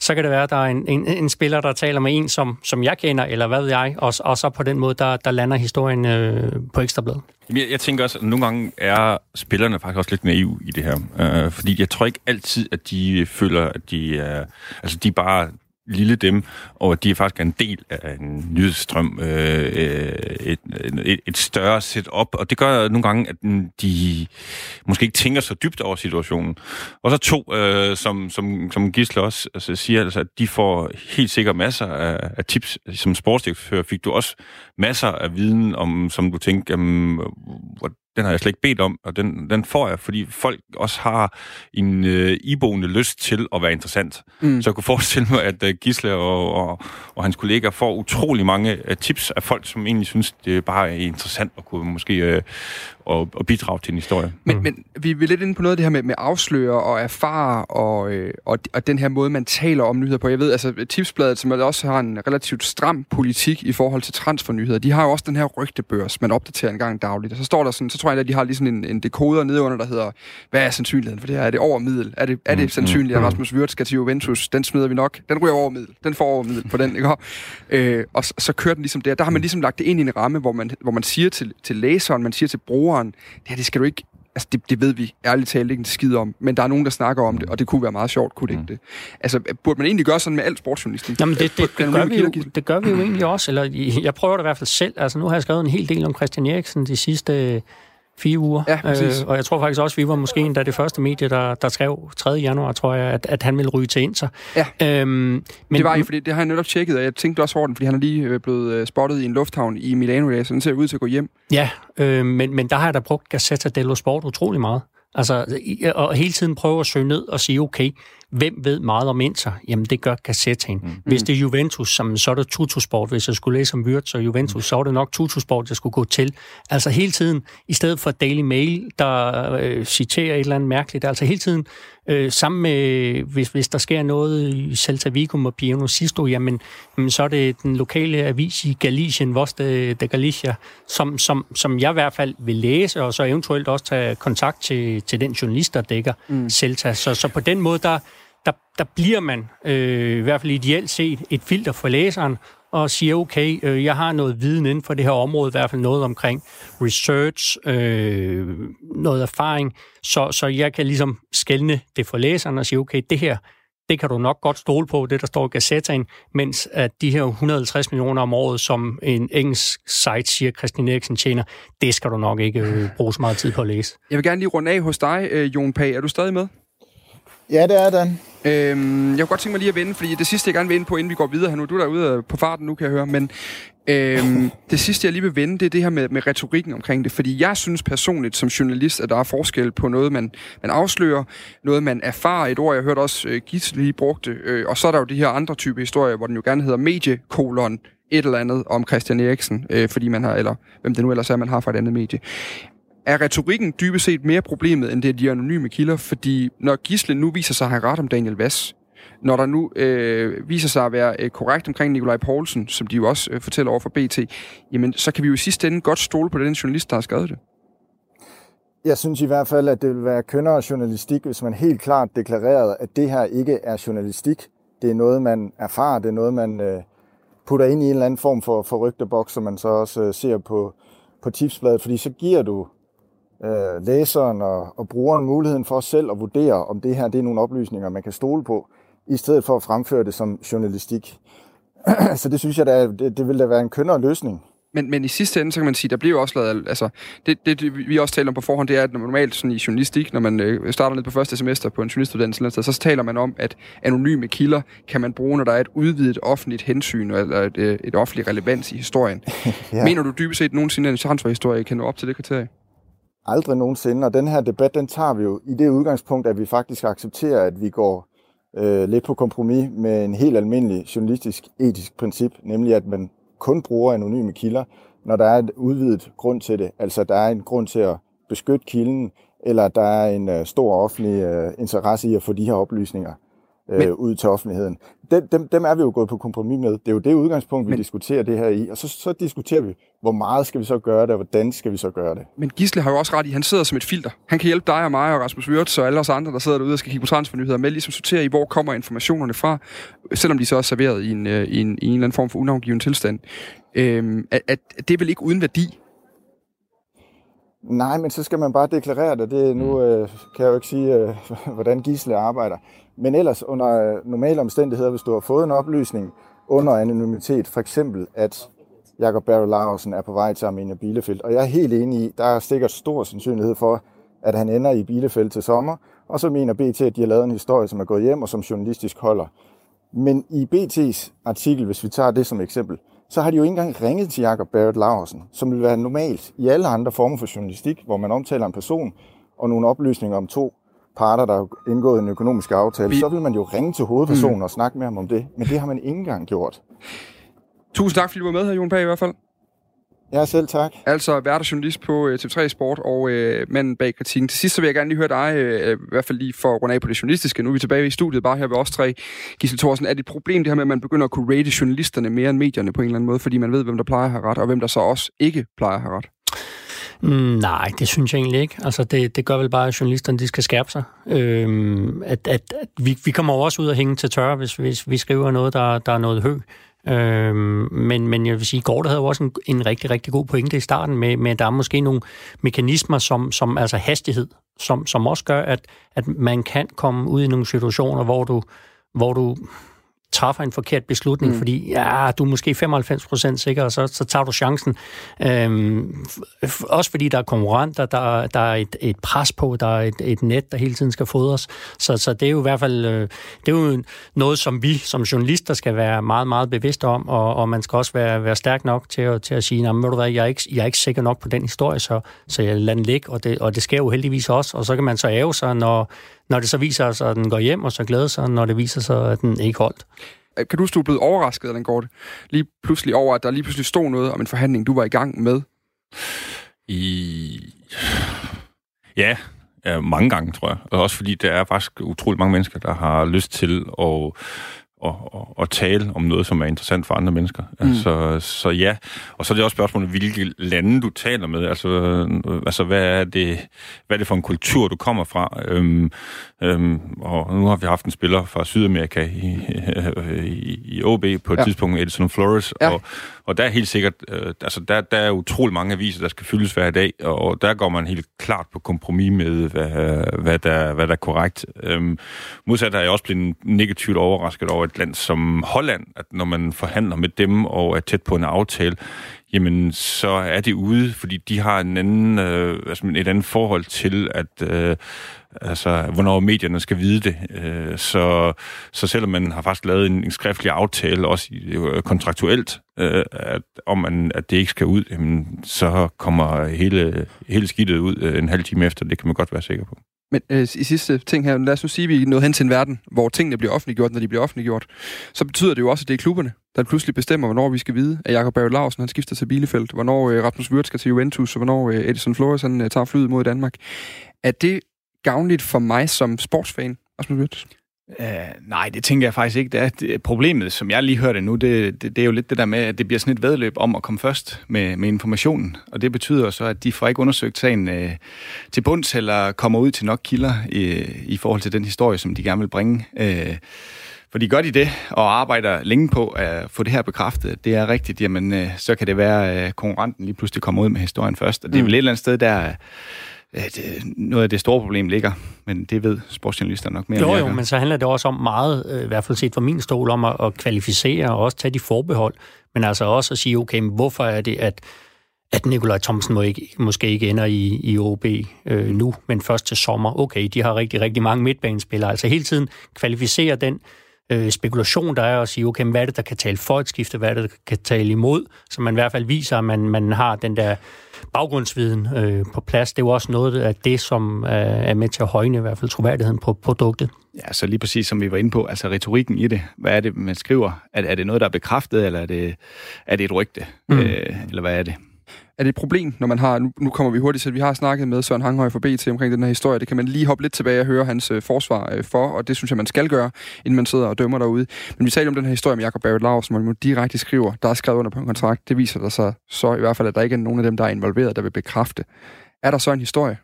så kan det være, at der er en, en, en spiller, der taler med en, som, som jeg kender, eller hvad ved jeg, og, og så på den måde, der, der lander historien øh, på ekstrabladet. Jeg, jeg tænker også, at nogle gange er spillerne faktisk også lidt naive i det her. Øh, fordi jeg tror ikke altid, at de føler, at de er... Altså, de bare lille dem, og at de er faktisk en del af en nyhedsstrøm, øh, øh et, et, et større setup, og det gør nogle gange, at de måske ikke tænker så dybt over situationen. Og så to, øh, som, som, som Gisle også altså, siger, altså, at de får helt sikkert masser af, af tips. Som sportsdirektør fik du også masser af viden om, som du tænker, jamen, den har jeg slet ikke bedt om, og den, den får jeg, fordi folk også har en øh, iboende lyst til at være interessant. Mm. Så jeg kunne forestille mig, at uh, Gisle og, og, og hans kollegaer får utrolig mange uh, tips af folk, som egentlig synes, det bare er interessant at kunne måske uh, og, og bidrage til en historie. Men, mm. men vi er lidt inde på noget af det her med, med afsløre og erfare og, øh, og, og den her måde, man taler om nyheder på. Jeg ved, altså Tipsbladet, som også har en relativt stram politik i forhold til transfernyheder, de har jo også den her rygtebørs, man opdaterer en gang dagligt. Og så står der sådan, så tror jeg, at de har lige sådan en, en dekoder nede under, der hedder, hvad er sandsynligheden for det her? Er det over middel? Er det, er det mm. sandsynligt, at mm. Rasmus Wirtz skal til Juventus? Den smider vi nok. Den ryger over middel. Den får over middel på den, ikke? Øh, og så, så kører den ligesom der. Der har man ligesom lagt det ind i en ramme, hvor man, hvor man siger til, til læseren, man siger til brugeren, det her, det skal du ikke altså det, det ved vi ærligt talt ikke en skid om, men der er nogen, der snakker om det, og det kunne være meget sjovt, kunne det ikke mm. det? Altså, burde man egentlig gøre sådan med alt sportsjournalistik? Jamen, det, det, det, gør vi jo, det gør vi jo egentlig også, eller jeg prøver det i hvert fald selv. Altså, nu har jeg skrevet en hel del om Christian Eriksen de sidste fire uger. Ja, øh, og jeg tror faktisk også, vi var måske en af det første medie, der, der skrev 3. januar, tror jeg, at, at han ville ryge til Inter. Ja, øhm, men, det var jo, fordi det har jeg netop tjekket, og jeg tænkte også over den, fordi han er lige øh, blevet øh, spottet i en lufthavn i Milano, så den ser ud til at gå hjem. Ja, øh, men, men der har jeg da brugt Gazzetta dello Sport utrolig meget. Altså, og hele tiden prøve at søge ned og sige, okay, hvem ved meget om Inter? Jamen, det gør Gazzetaen. Mm. Hvis det er Juventus, så er det Tutusport. Hvis jeg skulle læse om Wirtz og Juventus, mm. så var det nok Tutusport, jeg skulle gå til. Altså hele tiden, i stedet for Daily Mail, der øh, citerer et eller andet mærkeligt, altså hele tiden Øh, sammen med, hvis, hvis der sker noget i Celta Vigo og Piano Sisto, jamen, jamen, så er det den lokale avis i Galicien, Voz de, de Galicia, som, som, som jeg i hvert fald vil læse, og så eventuelt også tage kontakt til, til den journalist, der dækker mm. Celta. Så, så på den måde, der, der, der bliver man øh, i hvert fald ideelt set et filter for læseren, og siger, okay, øh, jeg har noget viden inden for det her område, i hvert fald noget omkring research, øh, noget erfaring, så, så jeg kan ligesom skælne det for læseren og sige, okay, det her, det kan du nok godt stole på, det der står i Gazettaen, mens at de her 150 millioner om året, som en engelsk site siger, Christian Eriksen tjener, det skal du nok ikke øh, bruge så meget tid på at læse. Jeg vil gerne lige runde af hos dig, øh, Jon Pag. Er du stadig med? Ja, det er den. Øhm, jeg kunne godt tænke mig lige at vende, fordi det sidste, jeg gerne vil ind på, inden vi går videre her nu, du er derude på farten nu, kan jeg høre, men øhm, det sidste, jeg lige vil vende, det er det her med, med retorikken omkring det, fordi jeg synes personligt som journalist, at der er forskel på noget, man, man afslører, noget, man erfarer, et ord, jeg hørte også uh, Gisle lige brugte, øh, og så er der jo de her andre type historier, hvor den jo gerne hedder mediekolon, et eller andet om Christian Eriksen, øh, fordi man har, eller hvem det nu ellers er, man har fra et andet medie er retorikken dybest set mere problemet, end det er de anonyme kilder, fordi når Gisle nu viser sig at have ret om Daniel Vass, når der nu øh, viser sig at være øh, korrekt omkring Nikolaj Poulsen, som de jo også øh, fortæller over for BT, jamen så kan vi jo i sidste ende godt stole på den journalist, der har skrevet det. Jeg synes i hvert fald, at det vil være kønnere journalistik, hvis man helt klart deklarerede, at det her ikke er journalistik. Det er noget, man erfarer, det er noget, man øh, putter ind i en eller anden form for, for rygteboks, som man så også øh, ser på, på tipsbladet, fordi så giver du øh, læseren og, og brugeren muligheden for selv at vurdere, om det her det er nogle oplysninger, man kan stole på, i stedet for at fremføre det som journalistik. så det synes jeg, da, det, det vil da være en kønnere løsning. Men, men i sidste ende, så kan man sige, der bliver jo også lavet, altså, det, det, vi også taler om på forhånd, det er, at normalt sådan i journalistik, når man øh, starter ned på første semester på en journalistuddannelse, så taler man om, at anonyme kilder kan man bruge, når der er et udvidet offentligt hensyn, eller et, øh, et offentligt relevans i historien. ja. Mener du dybest set nogensinde, at en transferhistorie kan nå op til det kriterie? Aldrig nogensinde, og den her debat, den tager vi jo i det udgangspunkt, at vi faktisk accepterer, at vi går øh, lidt på kompromis med en helt almindelig journalistisk etisk princip, nemlig at man kun bruger anonyme kilder, når der er et udvidet grund til det. Altså der er en grund til at beskytte kilden, eller der er en øh, stor offentlig øh, interesse i at få de her oplysninger øh, Men... ud til offentligheden. Dem, dem, dem er vi jo gået på kompromis med. Det er jo det udgangspunkt, vi Men... diskuterer det her i. Og så, så diskuterer vi, hvor meget skal vi så gøre det, og hvordan skal vi så gøre det. Men Gisle har jo også ret i, han sidder som et filter. Han kan hjælpe dig og mig og Rasmus Wirtz og alle os andre, der sidder derude og skal kigge på transfernyheder med, ligesom sortere i, hvor kommer informationerne fra, selvom de så er serveret i en, øh, i en, i en eller anden form for unavngiven tilstand. Øhm, at, at det er vel ikke uden værdi, Nej, men så skal man bare deklarere det. det nu øh, kan jeg jo ikke sige, øh, hvordan Gisle arbejder. Men ellers under normale omstændigheder, hvis du har fået en oplysning under anonymitet, for eksempel at Jakob Barry Larsen er på vej til Armenia Bielefeldt, og jeg er helt enig i, der er sikkert stor sandsynlighed for, at han ender i Bielefeldt til sommer, og så mener BT, at de har lavet en historie, som er gået hjem og som journalistisk holder. Men i BT's artikel, hvis vi tager det som eksempel, så har de jo ikke engang ringet til Jakob Barrett Larsen, som vil være normalt i alle andre former for journalistik, hvor man omtaler en person og nogle oplysninger om to parter, der har indgået en økonomisk aftale, Vi... så vil man jo ringe til hovedpersonen mm. og snakke med ham om det. Men det har man ikke engang gjort. Tusind tak, fordi du var med her, Jon Pag, i hvert fald. Ja, selv tak. Altså vært journalist på uh, TV3 Sport og uh, manden bag kritikken. Til sidst så vil jeg gerne lige høre dig, uh, i hvert fald lige for at runde af på det journalistiske. Nu er vi tilbage i studiet, bare her ved os tre. Gisle Thorsen, er det et problem det her med, at man begynder at kunne rate journalisterne mere end medierne på en eller anden måde, fordi man ved, hvem der plejer at have ret, og hvem der så også ikke plejer at have ret? Mm, nej, det synes jeg egentlig ikke. Altså, det, det gør vel bare, at journalisterne de skal skærpe sig. Øhm, at, at, at vi, vi kommer også ud og hænge til tørre, hvis, hvis vi skriver noget, der, der er noget hø. Øhm, men, men jeg vil sige, Gorte havde jo også en, en rigtig, rigtig god pointe i starten med, med at der er måske nogle mekanismer, som, som altså hastighed, som, som også gør, at, at man kan komme ud i nogle situationer, hvor du, hvor du træffer en forkert beslutning, mm. fordi ja, du er måske 95% sikker, og så, så tager du chancen. Øhm, også fordi der er konkurrenter, der, der er et, et pres på, der er et, et net, der hele tiden skal fodres. Så, så det er jo i hvert fald øh, det er jo noget, som vi som journalister skal være meget, meget bevidste om, og, og man skal også være, være stærk nok til at, til at sige, ved du hvad, jeg er, ikke, jeg er ikke sikker nok på den historie, så, så jeg lader den ligge, og det, og det sker jo heldigvis også, og så kan man så æve sig, når, når det så viser sig, at den går hjem, og så glæder sig, når det viser sig, at den ikke holdt. Kan du stå blevet overrasket af den går lige pludselig over, at der lige pludselig stod noget om en forhandling, du var i gang med? I... Ja, ja mange gange, tror jeg. Og også fordi der er faktisk utrolig mange mennesker, der har lyst til at at, at, at tale om noget, som er interessant for andre mennesker. Mm. Altså, så ja, og så er det også spørgsmålet, hvilke lande du taler med. Altså, altså hvad, er det, hvad er det for en kultur, du kommer fra? Øhm, øhm, og nu har vi haft en spiller fra Sydamerika i, i, i OB på et ja. tidspunkt, Edison Flores, ja. og, og der er helt sikkert, øh, altså der, der er utrolig mange aviser, der skal fyldes hver dag, og der går man helt klart på kompromis med, hvad, hvad, der, hvad der er korrekt. Øhm, modsat er jeg også blevet negativt overrasket over et land som Holland, at når man forhandler med dem og er tæt på en aftale, jamen så er det ude, fordi de har en anden, øh, altså et andet forhold til, at øh, altså, hvornår medierne skal vide det. Øh, så, så selvom man har faktisk lavet en, en skriftlig aftale, også øh, kontraktuelt, øh, at, om man, at det ikke skal ud, jamen, så kommer hele, hele skidtet ud øh, en halv time efter. Det kan man godt være sikker på. Men øh, i sidste ting her, lad os nu sige, at vi er nået hen til en verden, hvor tingene bliver offentliggjort, når de bliver offentliggjort. Så betyder det jo også, at det er klubberne, der pludselig bestemmer, hvornår vi skal vide, at Jakob Barry Larsen han skifter til Bielefeld, hvornår øh, Rasmus Wirtz skal til Juventus, og hvornår øh, Edison Flores han, øh, tager flyet mod Danmark. Er det gavnligt for mig som sportsfan, Rasmus Wirtz? Uh, nej, det tænker jeg faktisk ikke. Det er, det, problemet, som jeg lige hørte nu, det, det, det er jo lidt det der med, at det bliver sådan et vedløb om at komme først med, med informationen. Og det betyder så, at de får ikke undersøgt sagen uh, til bunds, eller kommer ud til nok kilder i, i forhold til den historie, som de gerne vil bringe. Uh, fordi gør de det, og arbejder længe på at få det her bekræftet, det er rigtigt, jamen uh, så kan det være, at konkurrenten lige pludselig kommer ud med historien først. Og det er mm. vel et eller andet sted, der at noget af det store problem ligger, men det ved sportsjournalister nok mere Jo, jo, men så handler det også om meget, øh, i hvert fald set fra min stol, om at, at kvalificere og også tage de forbehold, men altså også at sige, okay, men hvorfor er det, at at Nikolaj Thomsen må ikke, måske ikke ender i, i OB øh, nu, men først til sommer. Okay, de har rigtig, rigtig mange midtbanespillere. Altså hele tiden kvalificere den øh, spekulation, der er, og sige, okay, hvad er det, der kan tale for et skifte, hvad er det, der kan tale imod, så man i hvert fald viser, at man, man har den der baggrundsviden øh, på plads. Det er jo også noget af det, som øh, er med til at højne i hvert fald troværdigheden på produktet. Ja, så lige præcis som vi var inde på, altså retorikken i det. Hvad er det, man skriver? Er, er det noget, der er bekræftet, eller er det, er det et rygte? Mm. Øh, eller hvad er det? Er det et problem, når man har, nu, nu kommer vi hurtigt til, vi har snakket med Søren Hanghøj fra BT omkring den her historie, det kan man lige hoppe lidt tilbage og høre hans øh, forsvar øh, for, og det synes jeg, man skal gøre, inden man sidder og dømmer derude. Men vi taler om den her historie med Jacob Barrett Larsen, hvor man direkte skriver, der er skrevet under på en kontrakt, det viser der sig så i hvert fald, at der ikke er nogen af dem, der er involveret, der vil bekræfte. Er der så en historie?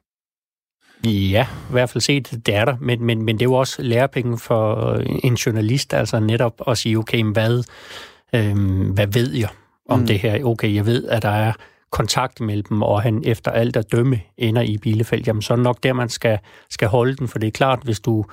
Ja, i hvert fald set, det er der, men, men, men det er jo også lærepenge for en journalist, altså netop at sige, okay, hvad, øhm, hvad ved jeg om mm. det her? Okay, jeg ved, at der er kontakt mellem dem, og han efter alt at dømme ender i Bielefeld, jamen så er det nok der, man skal, skal holde den, for det er klart, hvis du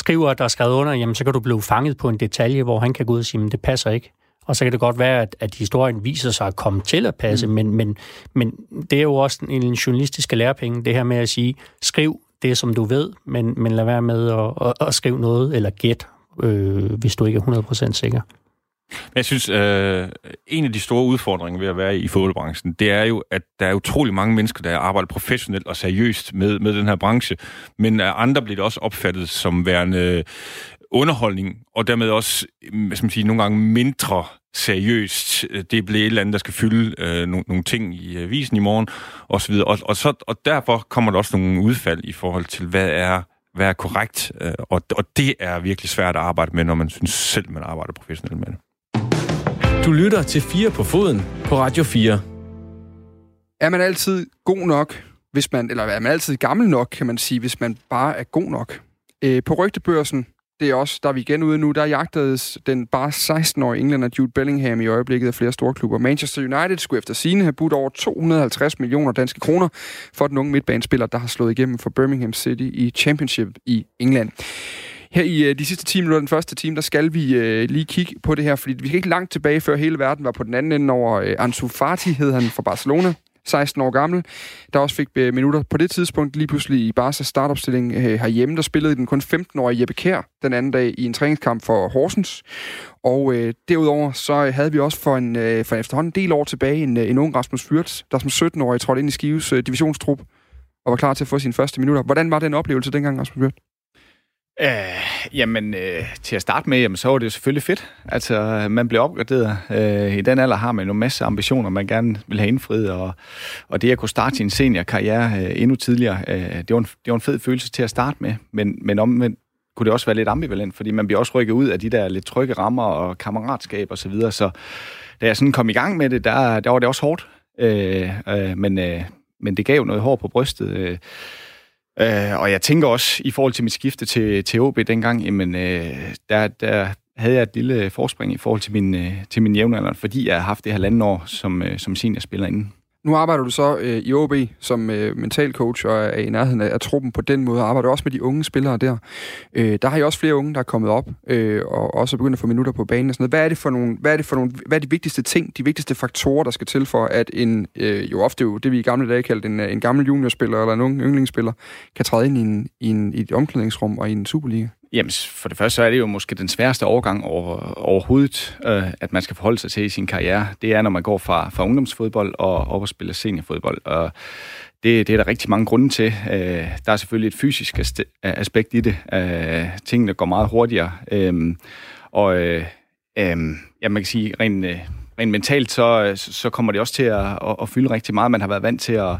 skriver, at der er skrevet under, jamen så kan du blive fanget på en detalje, hvor han kan gå ud og sige, at det passer ikke. Og så kan det godt være, at, at historien viser sig at komme til at passe, mm. men, men, men det er jo også en, en journalistiske lærepenge, det her med at sige, skriv det, som du ved, men, men lad være med at, at, at skrive noget, eller gæt, øh, hvis du ikke er 100% sikker. Jeg synes, øh, en af de store udfordringer ved at være i fodboldbranchen, det er jo, at der er utrolig mange mennesker, der arbejder professionelt og seriøst med, med den her branche, men af andre bliver det også opfattet som værende øh, underholdning, og dermed også, øh, hvad skal man sige, nogle gange mindre seriøst. Det bliver et eller andet, der skal fylde øh, nogle, nogle ting i avisen i morgen, og så. Og, og, så, og derfor kommer der også nogle udfald i forhold til, hvad er hvad er korrekt, øh, og, og det er virkelig svært at arbejde med, når man synes selv, man arbejder professionelt med det. Du lytter til 4 på foden på Radio 4. Er man altid god nok, hvis man, eller er man altid gammel nok, kan man sige, hvis man bare er god nok? Øh, på rygtebørsen, det er også, der er vi igen ude nu, der jagtedes den bare 16-årige englænder Jude Bellingham i øjeblikket af flere store klubber. Manchester United skulle efter sine have budt over 250 millioner danske kroner for den unge midtbanespiller, der har slået igennem for Birmingham City i Championship i England. Her i øh, de sidste 10 minutter, den første time, der skal vi øh, lige kigge på det her, fordi vi skal ikke langt tilbage, før hele verden var på den anden ende over øh, Ansu Fati, hed han fra Barcelona. 16 år gammel, der også fik øh, minutter på det tidspunkt lige pludselig i Barca startopstilling øh, herhjemme. Der spillede den kun 15-årige Jeppe Kær den anden dag i en træningskamp for Horsens. Og øh, derudover så øh, havde vi også for en, øh, for efterhånden en del år tilbage en, øh, en ung Rasmus Fyrts, der som 17-årig trådte ind i Skives øh, divisionstrup og var klar til at få sine første minutter. Hvordan var den oplevelse dengang, Rasmus Fyrts? Uh, jamen, øh, til at starte med, jamen, så var det jo selvfølgelig fedt. Altså, man blev opgraderet. Uh, I den alder har man jo masse ambitioner, man gerne vil have indfriet, og, og det at kunne starte sin seniorkarriere øh, endnu tidligere, øh, det, var en, det var en fed følelse til at starte med, men, men omvendt kunne det også være lidt ambivalent, fordi man bliver også rykket ud af de der lidt trygge rammer og kammeratskab og så videre, så da jeg sådan kom i gang med det, der, der var det også hårdt, uh, øh, men, øh, men det gav noget hår på brystet. Øh, Øh, og jeg tænker også, i forhold til mit skifte til, til OB dengang, jamen, øh, der, der havde jeg et lille forspring i forhold til min, øh, til min jævnaldrende, fordi jeg har haft det her halvanden år som, øh, som seniorspiller inden. Nu arbejder du så øh, i OB som øh, mental coach og er i nærheden af, af truppen på den måde, og arbejder også med de unge spillere der. Øh, der har I også flere unge, der er kommet op øh, og også begyndt at få minutter på banen og sådan noget. Hvad er det for nogle, hvad er det for nogle, hvad er de vigtigste ting, de vigtigste faktorer, der skal til for, at en, øh, jo ofte jo det vi i gamle dage kaldte en, øh, en gammel juniorspiller eller en ung yndlingsspiller, kan træde ind i, en, i, en, i et omklædningsrum og i en Superliga? Jamen, for det første så er det jo måske den sværeste overgang over, overhovedet, øh, at man skal forholde sig til i sin karriere. Det er, når man går fra, fra ungdomsfodbold og op og spiller seniorfodbold. Og det, det er der rigtig mange grunde til. Øh, der er selvfølgelig et fysisk aspekt i det. Øh, tingene går meget hurtigere. Øh, og øh, øh, ja, man kan sige, rent, øh, rent mentalt, så, så kommer det også til at, at, at fylde rigtig meget. Man har været vant til at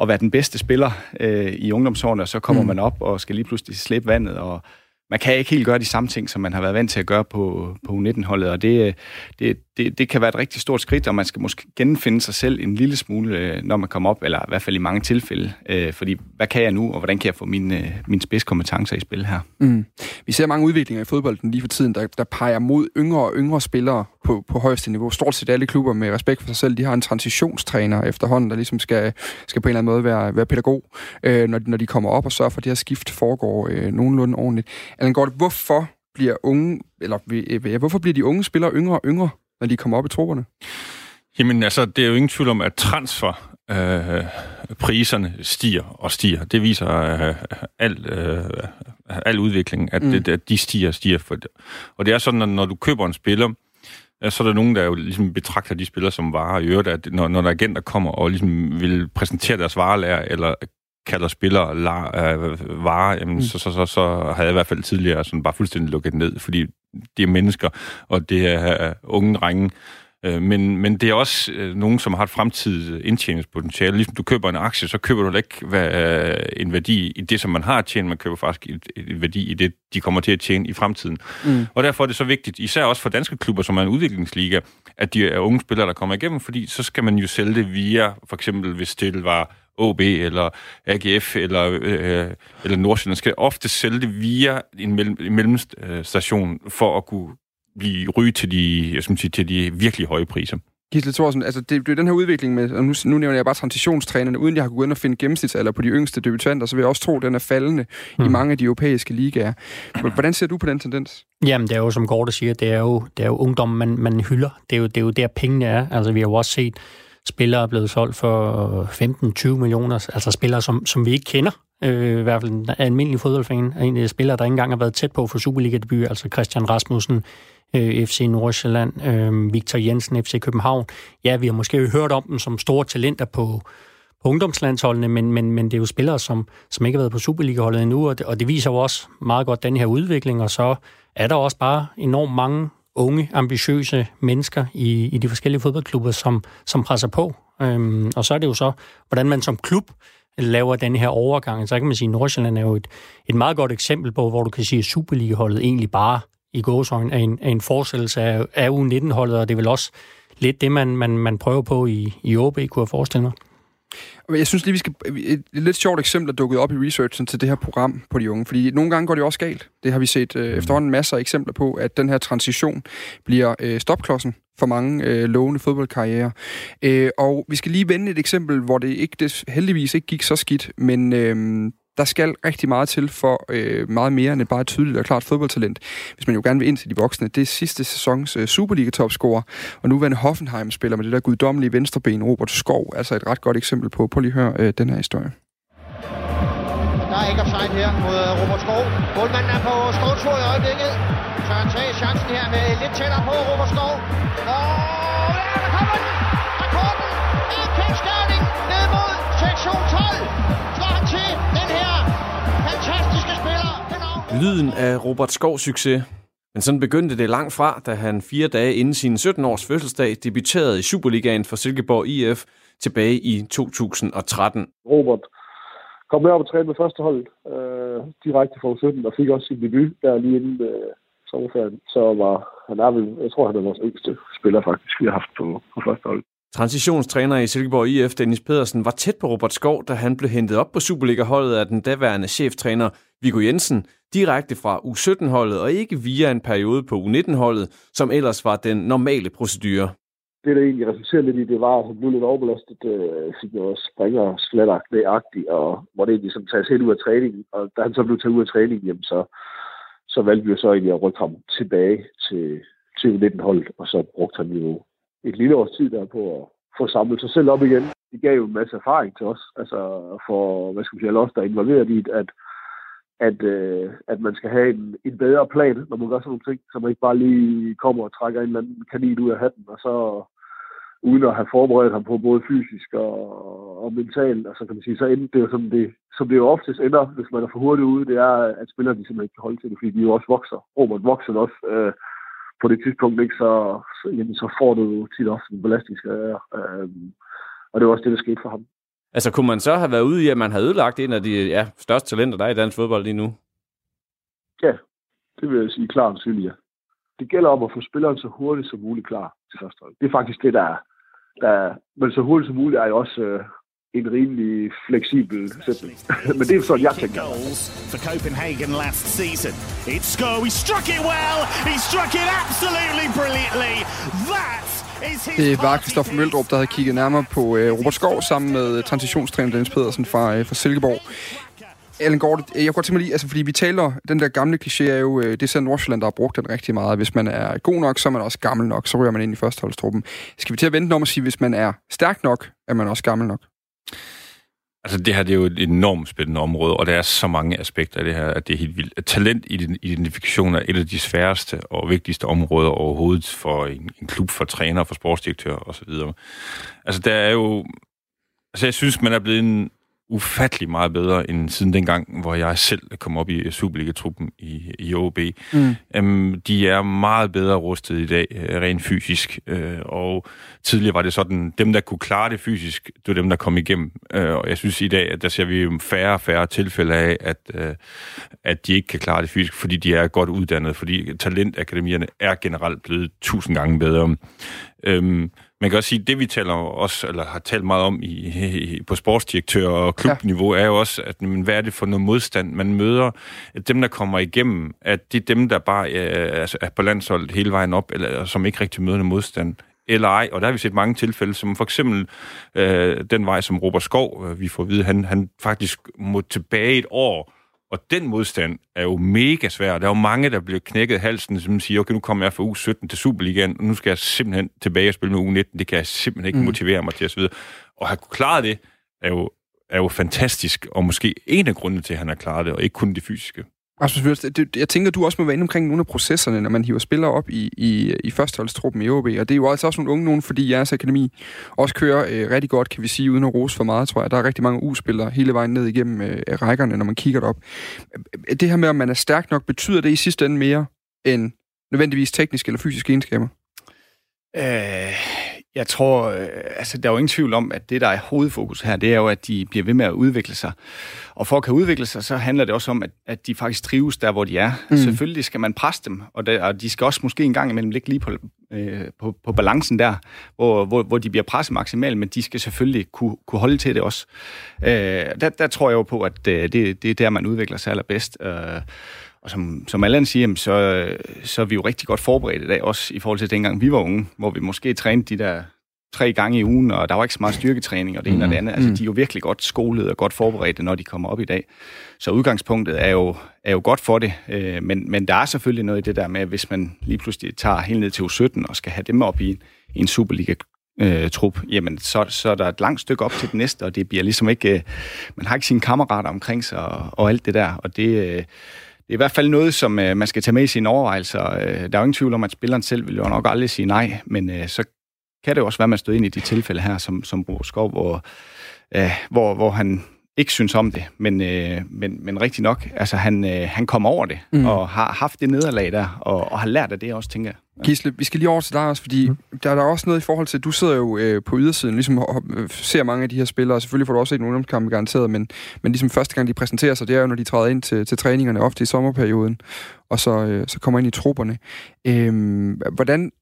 at være den bedste spiller øh, i ungdomsårene, og så kommer mm. man op og skal lige pludselig slippe vandet, og man kan ikke helt gøre de samme ting, som man har været vant til at gøre på, på U19-holdet, og det, øh, det, det, det kan være et rigtig stort skridt, og man skal måske genfinde sig selv en lille smule, øh, når man kommer op, eller i hvert fald i mange tilfælde. Øh, fordi, hvad kan jeg nu, og hvordan kan jeg få mine, øh, mine spidskompetencer i spil her? Mm. Vi ser mange udviklinger i fodbolden lige for tiden, der, der peger mod yngre og yngre spillere på, på højeste niveau. Stort set alle klubber med respekt for sig selv, de har en transitionstræner efterhånden, der ligesom skal, skal på en eller anden måde være, være pædagog, øh, når, når de kommer op og sørger for, at det her skift foregår øh, nogenlunde ordentligt. Allan Gård, hvorfor bliver unge, eller ja, hvorfor bliver de unge spillere yngre og yngre, når de kommer op i trupperne? Jamen altså, det er jo ingen tvivl om, at transfer øh, priserne stiger og stiger. Det viser øh, al, øh, al udvikling, at, mm. det, at de stiger og stiger. For det. Og det er sådan, at når du køber en spiller, så er der nogen, der jo ligesom betragter de spillere som varer. I øvrigt, at når, når der agenter kommer og ligesom vil præsentere deres varelærer, eller kalder spillere la, øh, varer, jamen, mm. så, så, så, så har jeg i hvert fald tidligere sådan bare fuldstændig lukket ned, fordi det er mennesker, og det er uh, unge drenge, Øh, men, men det er også øh, nogen, som har et fremtidigt indtjeningspotentiale. Ligesom du køber en aktie, så køber du ikke hvad, øh, en værdi i det, som man har tjent. Man køber faktisk en, en værdi i det, de kommer til at tjene i fremtiden. Mm. Og derfor er det så vigtigt, især også for danske klubber, som er en udviklingsliga, at de er unge spillere, der kommer igennem, fordi så skal man jo sælge det via, for eksempel hvis det var OB eller AGF eller, øh, eller Nordsjælland, skal ofte sælge det via en, mellem, en mellemstation for at kunne blive ryge til de, jeg synes, til de virkelig høje priser. Gisle Thorsen, altså det, det er den her udvikling med, og nu, nu nævner jeg bare transitionstrænerne, uden jeg har gået ind og finde gennemsnitsalder på de yngste debutanter, så vil jeg også tro, at den er faldende mm. i mange af de europæiske ligaer. Hvordan ser du på den tendens? Jamen, det er jo, som Gorte siger, det er jo, det er jo ungdom, man, man hylder. Det er, jo, det er jo der, pengene er. Altså, vi har jo også set spillere er blevet solgt for 15-20 millioner, altså spillere, som, som vi ikke kender. Øh, I hvert fald en almindelig fodboldfan. En af de spillere, der ikke engang har været tæt på for Superliga-debut, altså Christian Rasmussen, øh, FC Nordsjælland, øh, Victor Jensen, FC København. Ja, vi har måske hørt om dem som store talenter på, på ungdomslandsholdene, men, men, men det er jo spillere, som, som ikke har været på Superliga-holdet endnu, og det, og det viser jo også meget godt den her udvikling, og så er der også bare enormt mange unge, ambitiøse mennesker i, i de forskellige fodboldklubber, som, som presser på. Øhm, og så er det jo så, hvordan man som klub laver den her overgang. Så kan man sige, at Nordsjælland er jo et, et meget godt eksempel på, hvor du kan sige, at Superliga-holdet egentlig bare i gåsøjne er en, er en forestillelse af, af U19-holdet, og det er vel også lidt det, man, man, man prøver på i, i OB, kunne jeg forestille mig. Jeg synes lige, vi skal... Et lidt sjovt eksempel er dukket op i researchen til det her program på de unge, fordi nogle gange går det også galt. Det har vi set øh, mm. efterhånden masser af eksempler på, at den her transition bliver øh, stopklodsen for mange øh, lovende fodboldkarrierer. Øh, og vi skal lige vende et eksempel, hvor det ikke det heldigvis ikke gik så skidt, men øh, der skal rigtig meget til for øh, meget mere end et bare tydeligt og klart fodboldtalent, hvis man jo gerne vil ind til de voksne. Det er sidste sæsons øh, Superliga-topscorer, og nuværende Hoffenheim-spiller med det der guddommelige venstreben, Robert Skov, altså et ret godt eksempel på. Prøv lige at høre øh, den her historie. Der er ikke offside her mod øh, Robert Skov. Målmanden er på skovtur i øjeblikket. Tør at tage chancen her med lidt tættere på Robert Skov. Og Lyden af Robert Skovs succes. Men sådan begyndte det langt fra, da han fire dage inden sin 17-års fødselsdag debuterede i Superligaen for Silkeborg IF tilbage i 2013. Robert kom med op og træne med første hold øh, direkte fra 17 og fik også sin debut der lige inden øh, sommerferien. Så var han er vel, jeg tror han er vores yngste spiller faktisk, vi har haft på, på første hold. Transitionstræner i Silkeborg IF, Dennis Pedersen, var tæt på Robert Skov, da han blev hentet op på Superliga-holdet af den daværende cheftræner Viggo Jensen, direkte fra U17-holdet og ikke via en periode på U19-holdet, som ellers var den normale procedure. Det, der egentlig resulterede lidt i, det var, at han blev lidt overbelastet, øh, fik noget springer slatter knæagtigt, og hvor det egentlig som tages helt ud af træningen. Og da han så blev taget ud af træningen, jamen, så, så valgte vi jo så egentlig at rykke ham tilbage til, til U19-holdet, og så brugte han jo et lille års tid der på at få samlet sig selv op igen. Det gav jo en masse erfaring til os, altså for, hvad skal vi sige, alle os, der er involveret i, at, at, øh, at man skal have en, en bedre plan, når man gør sådan nogle ting, så man ikke bare lige kommer og trækker en eller anden kanin ud af hatten, og så uden at have forberedt ham på både fysisk og, og mentalt, og så kan man sige, så ender det jo som det, som det jo oftest ender, hvis man er for hurtigt ude, det er, at spillerne simpelthen ikke kan holde til det, fordi de jo også vokser. Robert vokser også øh, på det tidspunkt, ikke, så, så, jamen, så får du tit også en belastningsskade. Øh, og det var også det, der skete for ham. Altså, kunne man så have været ude i, at man havde ødelagt en af de ja, største talenter, der er i dansk fodbold lige nu? Ja, det vil jeg sige klart og tydeligt, ja. Det gælder om at få spilleren så hurtigt som muligt klar til første hold. Det er faktisk det, der er. Der, men så hurtigt som muligt er jo også øh, en rimelig fleksibel sætning. Men det er sådan, jeg tænker. Goals for Copenhagen last season. It's go. He struck it well. He struck it absolutely brilliantly. That det var Kristoffer Møldrup, der havde kigget nærmere på øh, Robert Skov sammen med øh, transitionstræner Dennis Pedersen fra, øh, fra Silkeborg. Ellen Gård, øh, jeg kunne godt tænke mig lige, altså fordi vi taler, den der gamle kliché er jo, øh, det er selv Nordsjælland, der har brugt den rigtig meget. Hvis man er god nok, så er man også gammel nok, så ryger man ind i førsteholdstruppen. Skal vi til at vente om at sige, hvis man er stærk nok, er man også gammel nok? Altså, det her det er jo et enormt spændende område, og der er så mange aspekter af det her, at det er helt vildt. Talentidentifikation er et af de sværeste og vigtigste områder overhovedet for en, en klub, for træner, for sportsdirektør osv. Altså, der er jo... Altså, jeg synes, man er blevet en ufattelig meget bedre end siden dengang, hvor jeg selv kom op i Superliga-truppen i, i OB. Mm. Øhm, de er meget bedre rustet i dag, øh, rent fysisk. Øh, og tidligere var det sådan, dem der kunne klare det fysisk, det var dem, der kom igennem. Øh, og jeg synes i dag, at der ser vi færre og færre tilfælde af, at, øh, at de ikke kan klare det fysisk, fordi de er godt uddannet, fordi talentakademierne er generelt blevet tusind gange bedre. Øhm, man kan også sige, at det vi taler også, eller har talt meget om i, i, på sportsdirektør- og klubniveau, ja. er jo også, at men, hvad er det for noget modstand, man møder? At dem, der kommer igennem, at det er dem, der bare er, altså, er på landsholdet hele vejen op, eller som ikke rigtig møder noget modstand eller ej. Og der har vi set mange tilfælde, som for eksempel øh, den vej, som Robert Skov, øh, vi får at vide, han, han faktisk må tilbage et år og den modstand er jo mega svær. Der er jo mange, der bliver knækket halsen, som siger, okay, nu kommer jeg fra u 17 til Superligaen, og nu skal jeg simpelthen tilbage og spille med u 19. Det kan jeg simpelthen ikke mm. motivere mig til osv. Og have klaret det, er jo, er jo fantastisk, og måske en af grundene til, at han har klaret det, og ikke kun det fysiske. Rasmus jeg tænker, du også må være inde omkring nogle af processerne, når man hiver spillere op i, i, i førsteholdstruppen i OB, og det er jo altså også nogle unge nogen, fordi jeres akademi også kører øh, rigtig godt, kan vi sige, uden at rose for meget, tror jeg. Der er rigtig mange U-spillere hele vejen ned igennem øh, rækkerne, når man kigger derop. Det her med, om man er stærk nok, betyder det i sidste ende mere end nødvendigvis tekniske eller fysiske egenskaber? Øh, jeg tror, øh, altså der er jo ingen tvivl om, at det, der er hovedfokus her, det er jo, at de bliver ved med at udvikle sig. Og for at kan udvikle sig, så handler det også om, at, at de faktisk trives der, hvor de er. Mm. Selvfølgelig skal man presse dem, og, der, og de skal også måske en gang imellem ligge lige på, øh, på, på balancen der, hvor, hvor, hvor de bliver presset maksimalt, men de skal selvfølgelig kunne, kunne holde til det også. Øh, der, der tror jeg jo på, at øh, det, det er der, man udvikler sig allerbedst. Øh, og som, som Allan siger, så, så er vi jo rigtig godt forberedt i dag, også i forhold til dengang vi var unge, hvor vi måske trænede de der tre gange i ugen, og der var ikke så meget styrketræning og det ene mm. og det andet. Altså, mm. de er jo virkelig godt skolet og godt forberedte, når de kommer op i dag. Så udgangspunktet er jo, er jo godt for det, øh, men, men der er selvfølgelig noget i det der med, hvis man lige pludselig tager helt ned til U17 og skal have dem op i, i en Superliga øh, trup, jamen så, så er der et langt stykke op til det næste, og det bliver ligesom ikke, øh, man har ikke sine kammerater omkring sig og, og alt det der, og det, øh, det er i hvert fald noget, som øh, man skal tage med i sine overvejelser. Øh, der er jo ingen tvivl om, at spilleren selv vil jo nok aldrig sige nej, men øh, så kan det også være, at man støder ind i de tilfælde her, som, som Bro Skov, hvor, øh, hvor, hvor han ikke synes om det, men, øh, men, men rigtig nok, altså han, øh, han kom over det, mm. og har haft det nederlag der, og, og har lært af det også, tænker jeg. Gisle, vi skal lige over til dig også, fordi mm. der, der er også noget i forhold til, at du sidder jo øh, på ydersiden, ligesom og, øh, ser mange af de her spillere, og selvfølgelig får du også set nogle ungdomskampe garanteret, men, men ligesom første gang, de præsenterer sig, det er jo, når de træder ind til, til træningerne, ofte i sommerperioden, og så, øh, så kommer ind i trupperne. Øh, hvordan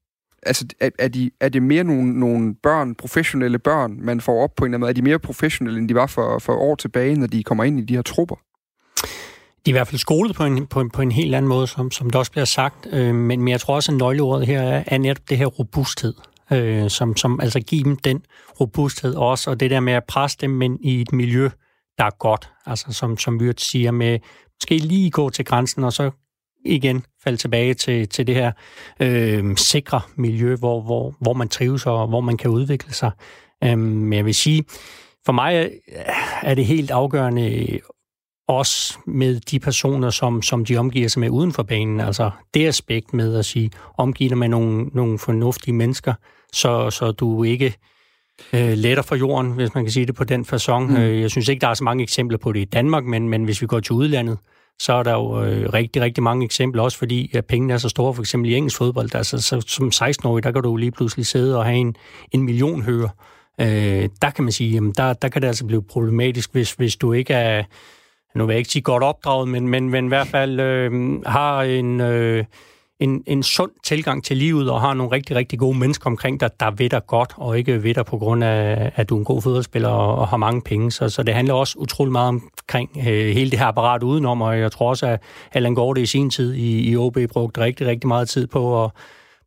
altså, er, er, de, er det mere nogle, nogle børn, professionelle børn, man får op på en eller anden måde? Er de mere professionelle, end de var for, for år tilbage, når de kommer ind i de her trupper? De er i hvert fald skolet på en, på en, på en helt anden måde, som, som det også bliver sagt. Øh, men, men jeg tror også, at nøgleordet her er, er netop det her robusthed, øh, som, som altså giver dem den robusthed også, og det der med at presse dem men i et miljø, der er godt. Altså som, som Myrt siger, med måske lige gå til grænsen, og så igen falde tilbage til, til det her øh, sikre miljø, hvor, hvor, hvor man trives og hvor man kan udvikle sig. Øh, men jeg vil sige, for mig er det helt afgørende også med de personer, som, som de omgiver sig med uden for banen. Altså det aspekt med at sige, omgive dig med nogle, nogle fornuftige mennesker, så, så du ikke øh, letter for jorden, hvis man kan sige det på den façon. Mm. Øh, jeg synes ikke, der er så mange eksempler på det i Danmark, men, men hvis vi går til udlandet, så er der jo øh, rigtig, rigtig mange eksempler, også fordi at pengene er så store, for eksempel i engelsk fodbold. Altså, så, som 16-årig, der kan du lige pludselig sidde og have en, en million hører. Øh, der kan man sige, jamen, der, der kan det altså blive problematisk, hvis, hvis du ikke er, nu vil jeg ikke sige godt opdraget, men, men, men i hvert fald øh, har en... Øh, en, en sund tilgang til livet og har nogle rigtig, rigtig gode mennesker omkring dig, der ved dig godt, og ikke ved dig på grund af, at du er en god fodboldspiller og, og har mange penge. Så, så det handler også utrolig meget omkring øh, hele det her apparat udenom, og jeg tror også, at Allan Gorte i sin tid i, i OB brugte rigtig, rigtig meget tid på at,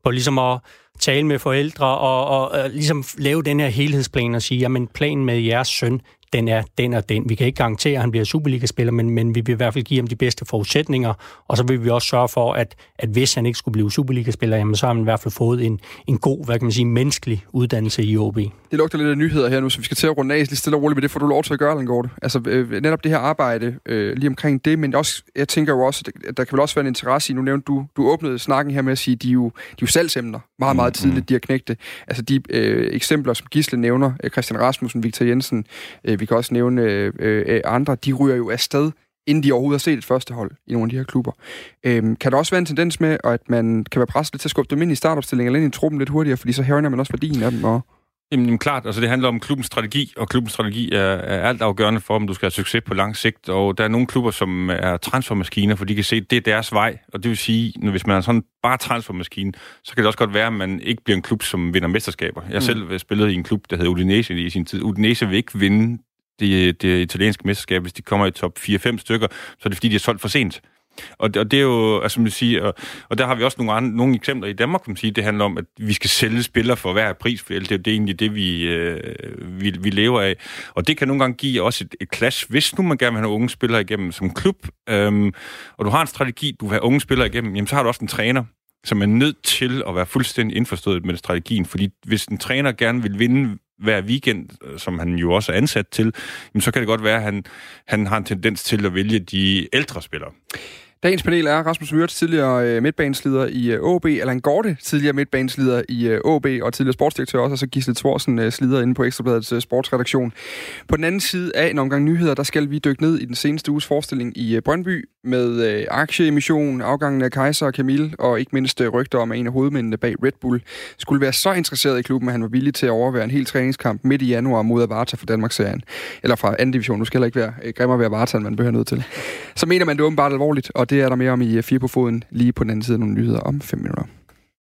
på ligesom at tale med forældre og, og, og ligesom lave den her helhedsplan og sige, jamen planen med jeres søn, den er den og den. Vi kan ikke garantere, at han bliver Superliga-spiller, men, men vi vil i hvert fald give ham de bedste forudsætninger, og så vil vi også sørge for, at, at hvis han ikke skulle blive Superliga-spiller, jamen, så har han i hvert fald fået en, en god, hvad kan man sige, menneskelig uddannelse i OB. Det lugter lidt af nyheder her nu, så vi skal til at runde af lige stille og roligt med det, får du lov til at gøre, Langgaard. Altså øh, netop det her arbejde øh, lige omkring det, men også, jeg tænker jo også, at der kan vel også være en interesse i, nu nævnte du, du åbnede snakken her med at sige, de er jo, de er jo salgsemner meget, meget tidligt, de har knægte. Altså de øh, eksempler, som Gisle nævner, Christian Rasmussen, Victor Jensen, øh, vi kan også nævne øh, øh, andre, de ryger jo afsted inden de overhovedet har set et første hold i nogle af de her klubber. Øhm, kan der også være en tendens med, at man kan være presset lidt til at skubbe dem ind i startopstillingen eller ind i truppen lidt hurtigere, fordi så hævner man også værdien af dem? Og... Jamen klart, altså det handler om klubbens strategi, og klubbens strategi er, er alt afgørende for, om du skal have succes på lang sigt. Og der er nogle klubber, som er transfermaskiner, for de kan se, at det er deres vej. Og det vil sige, at hvis man er sådan bare transfermaskine, så kan det også godt være, at man ikke bliver en klub, som vinder mesterskaber. Jeg mm. selv spillede i en klub, der hed Udinese i sin tid. Udinese vil ikke vinde det, det italienske mesterskab, hvis de kommer i top 4-5 stykker, så er det fordi, de er solgt for sent. Og, og det er jo, altså man siger, og, og der har vi også nogle, andre, nogle eksempler i Danmark, kan man sige, det handler om, at vi skal sælge spillere for hver pris, for det, det er egentlig det, vi, øh, vi, vi lever af. Og det kan nogle gange give også et, et clash, hvis nu man gerne vil have unge spillere igennem som klub, øhm, og du har en strategi, du vil have unge spillere igennem, jamen så har du også en træner, som er nødt til at være fuldstændig indforstået med strategien, fordi hvis en træner gerne vil vinde hver weekend, øh, som han jo også er ansat til, så kan det godt være, at han, han har en tendens til at vælge de ældre spillere. Dagens panel er Rasmus Myrt, tidligere øh, midtbanesleder i øh, Allan Gorte, tidligere midtbanesleder i øh, og tidligere sportsdirektør også, og så Gisle Thorsen, øh, slider inde på Ekstrabladets øh, sportsredaktion. På den anden side af en omgang nyheder, der skal vi dykke ned i den seneste uges forestilling i øh, Brøndby med øh, aktieemission, afgangen af Kaiser og Camille, og ikke mindst øh, rygter om, at en af hovedmændene bag Red Bull skulle være så interesseret i klubben, at han var villig til at overvære en hel træningskamp midt i januar mod Avarta fra Danmarksserien. Eller fra anden division, nu skal heller ikke være øh, grimmer ved Avarta, man behøver nødt til. Så mener man det åbenbart alvorligt, og det er der mere om i øh, 4 på foden lige på den anden side af nogle nyheder om 5 minutter.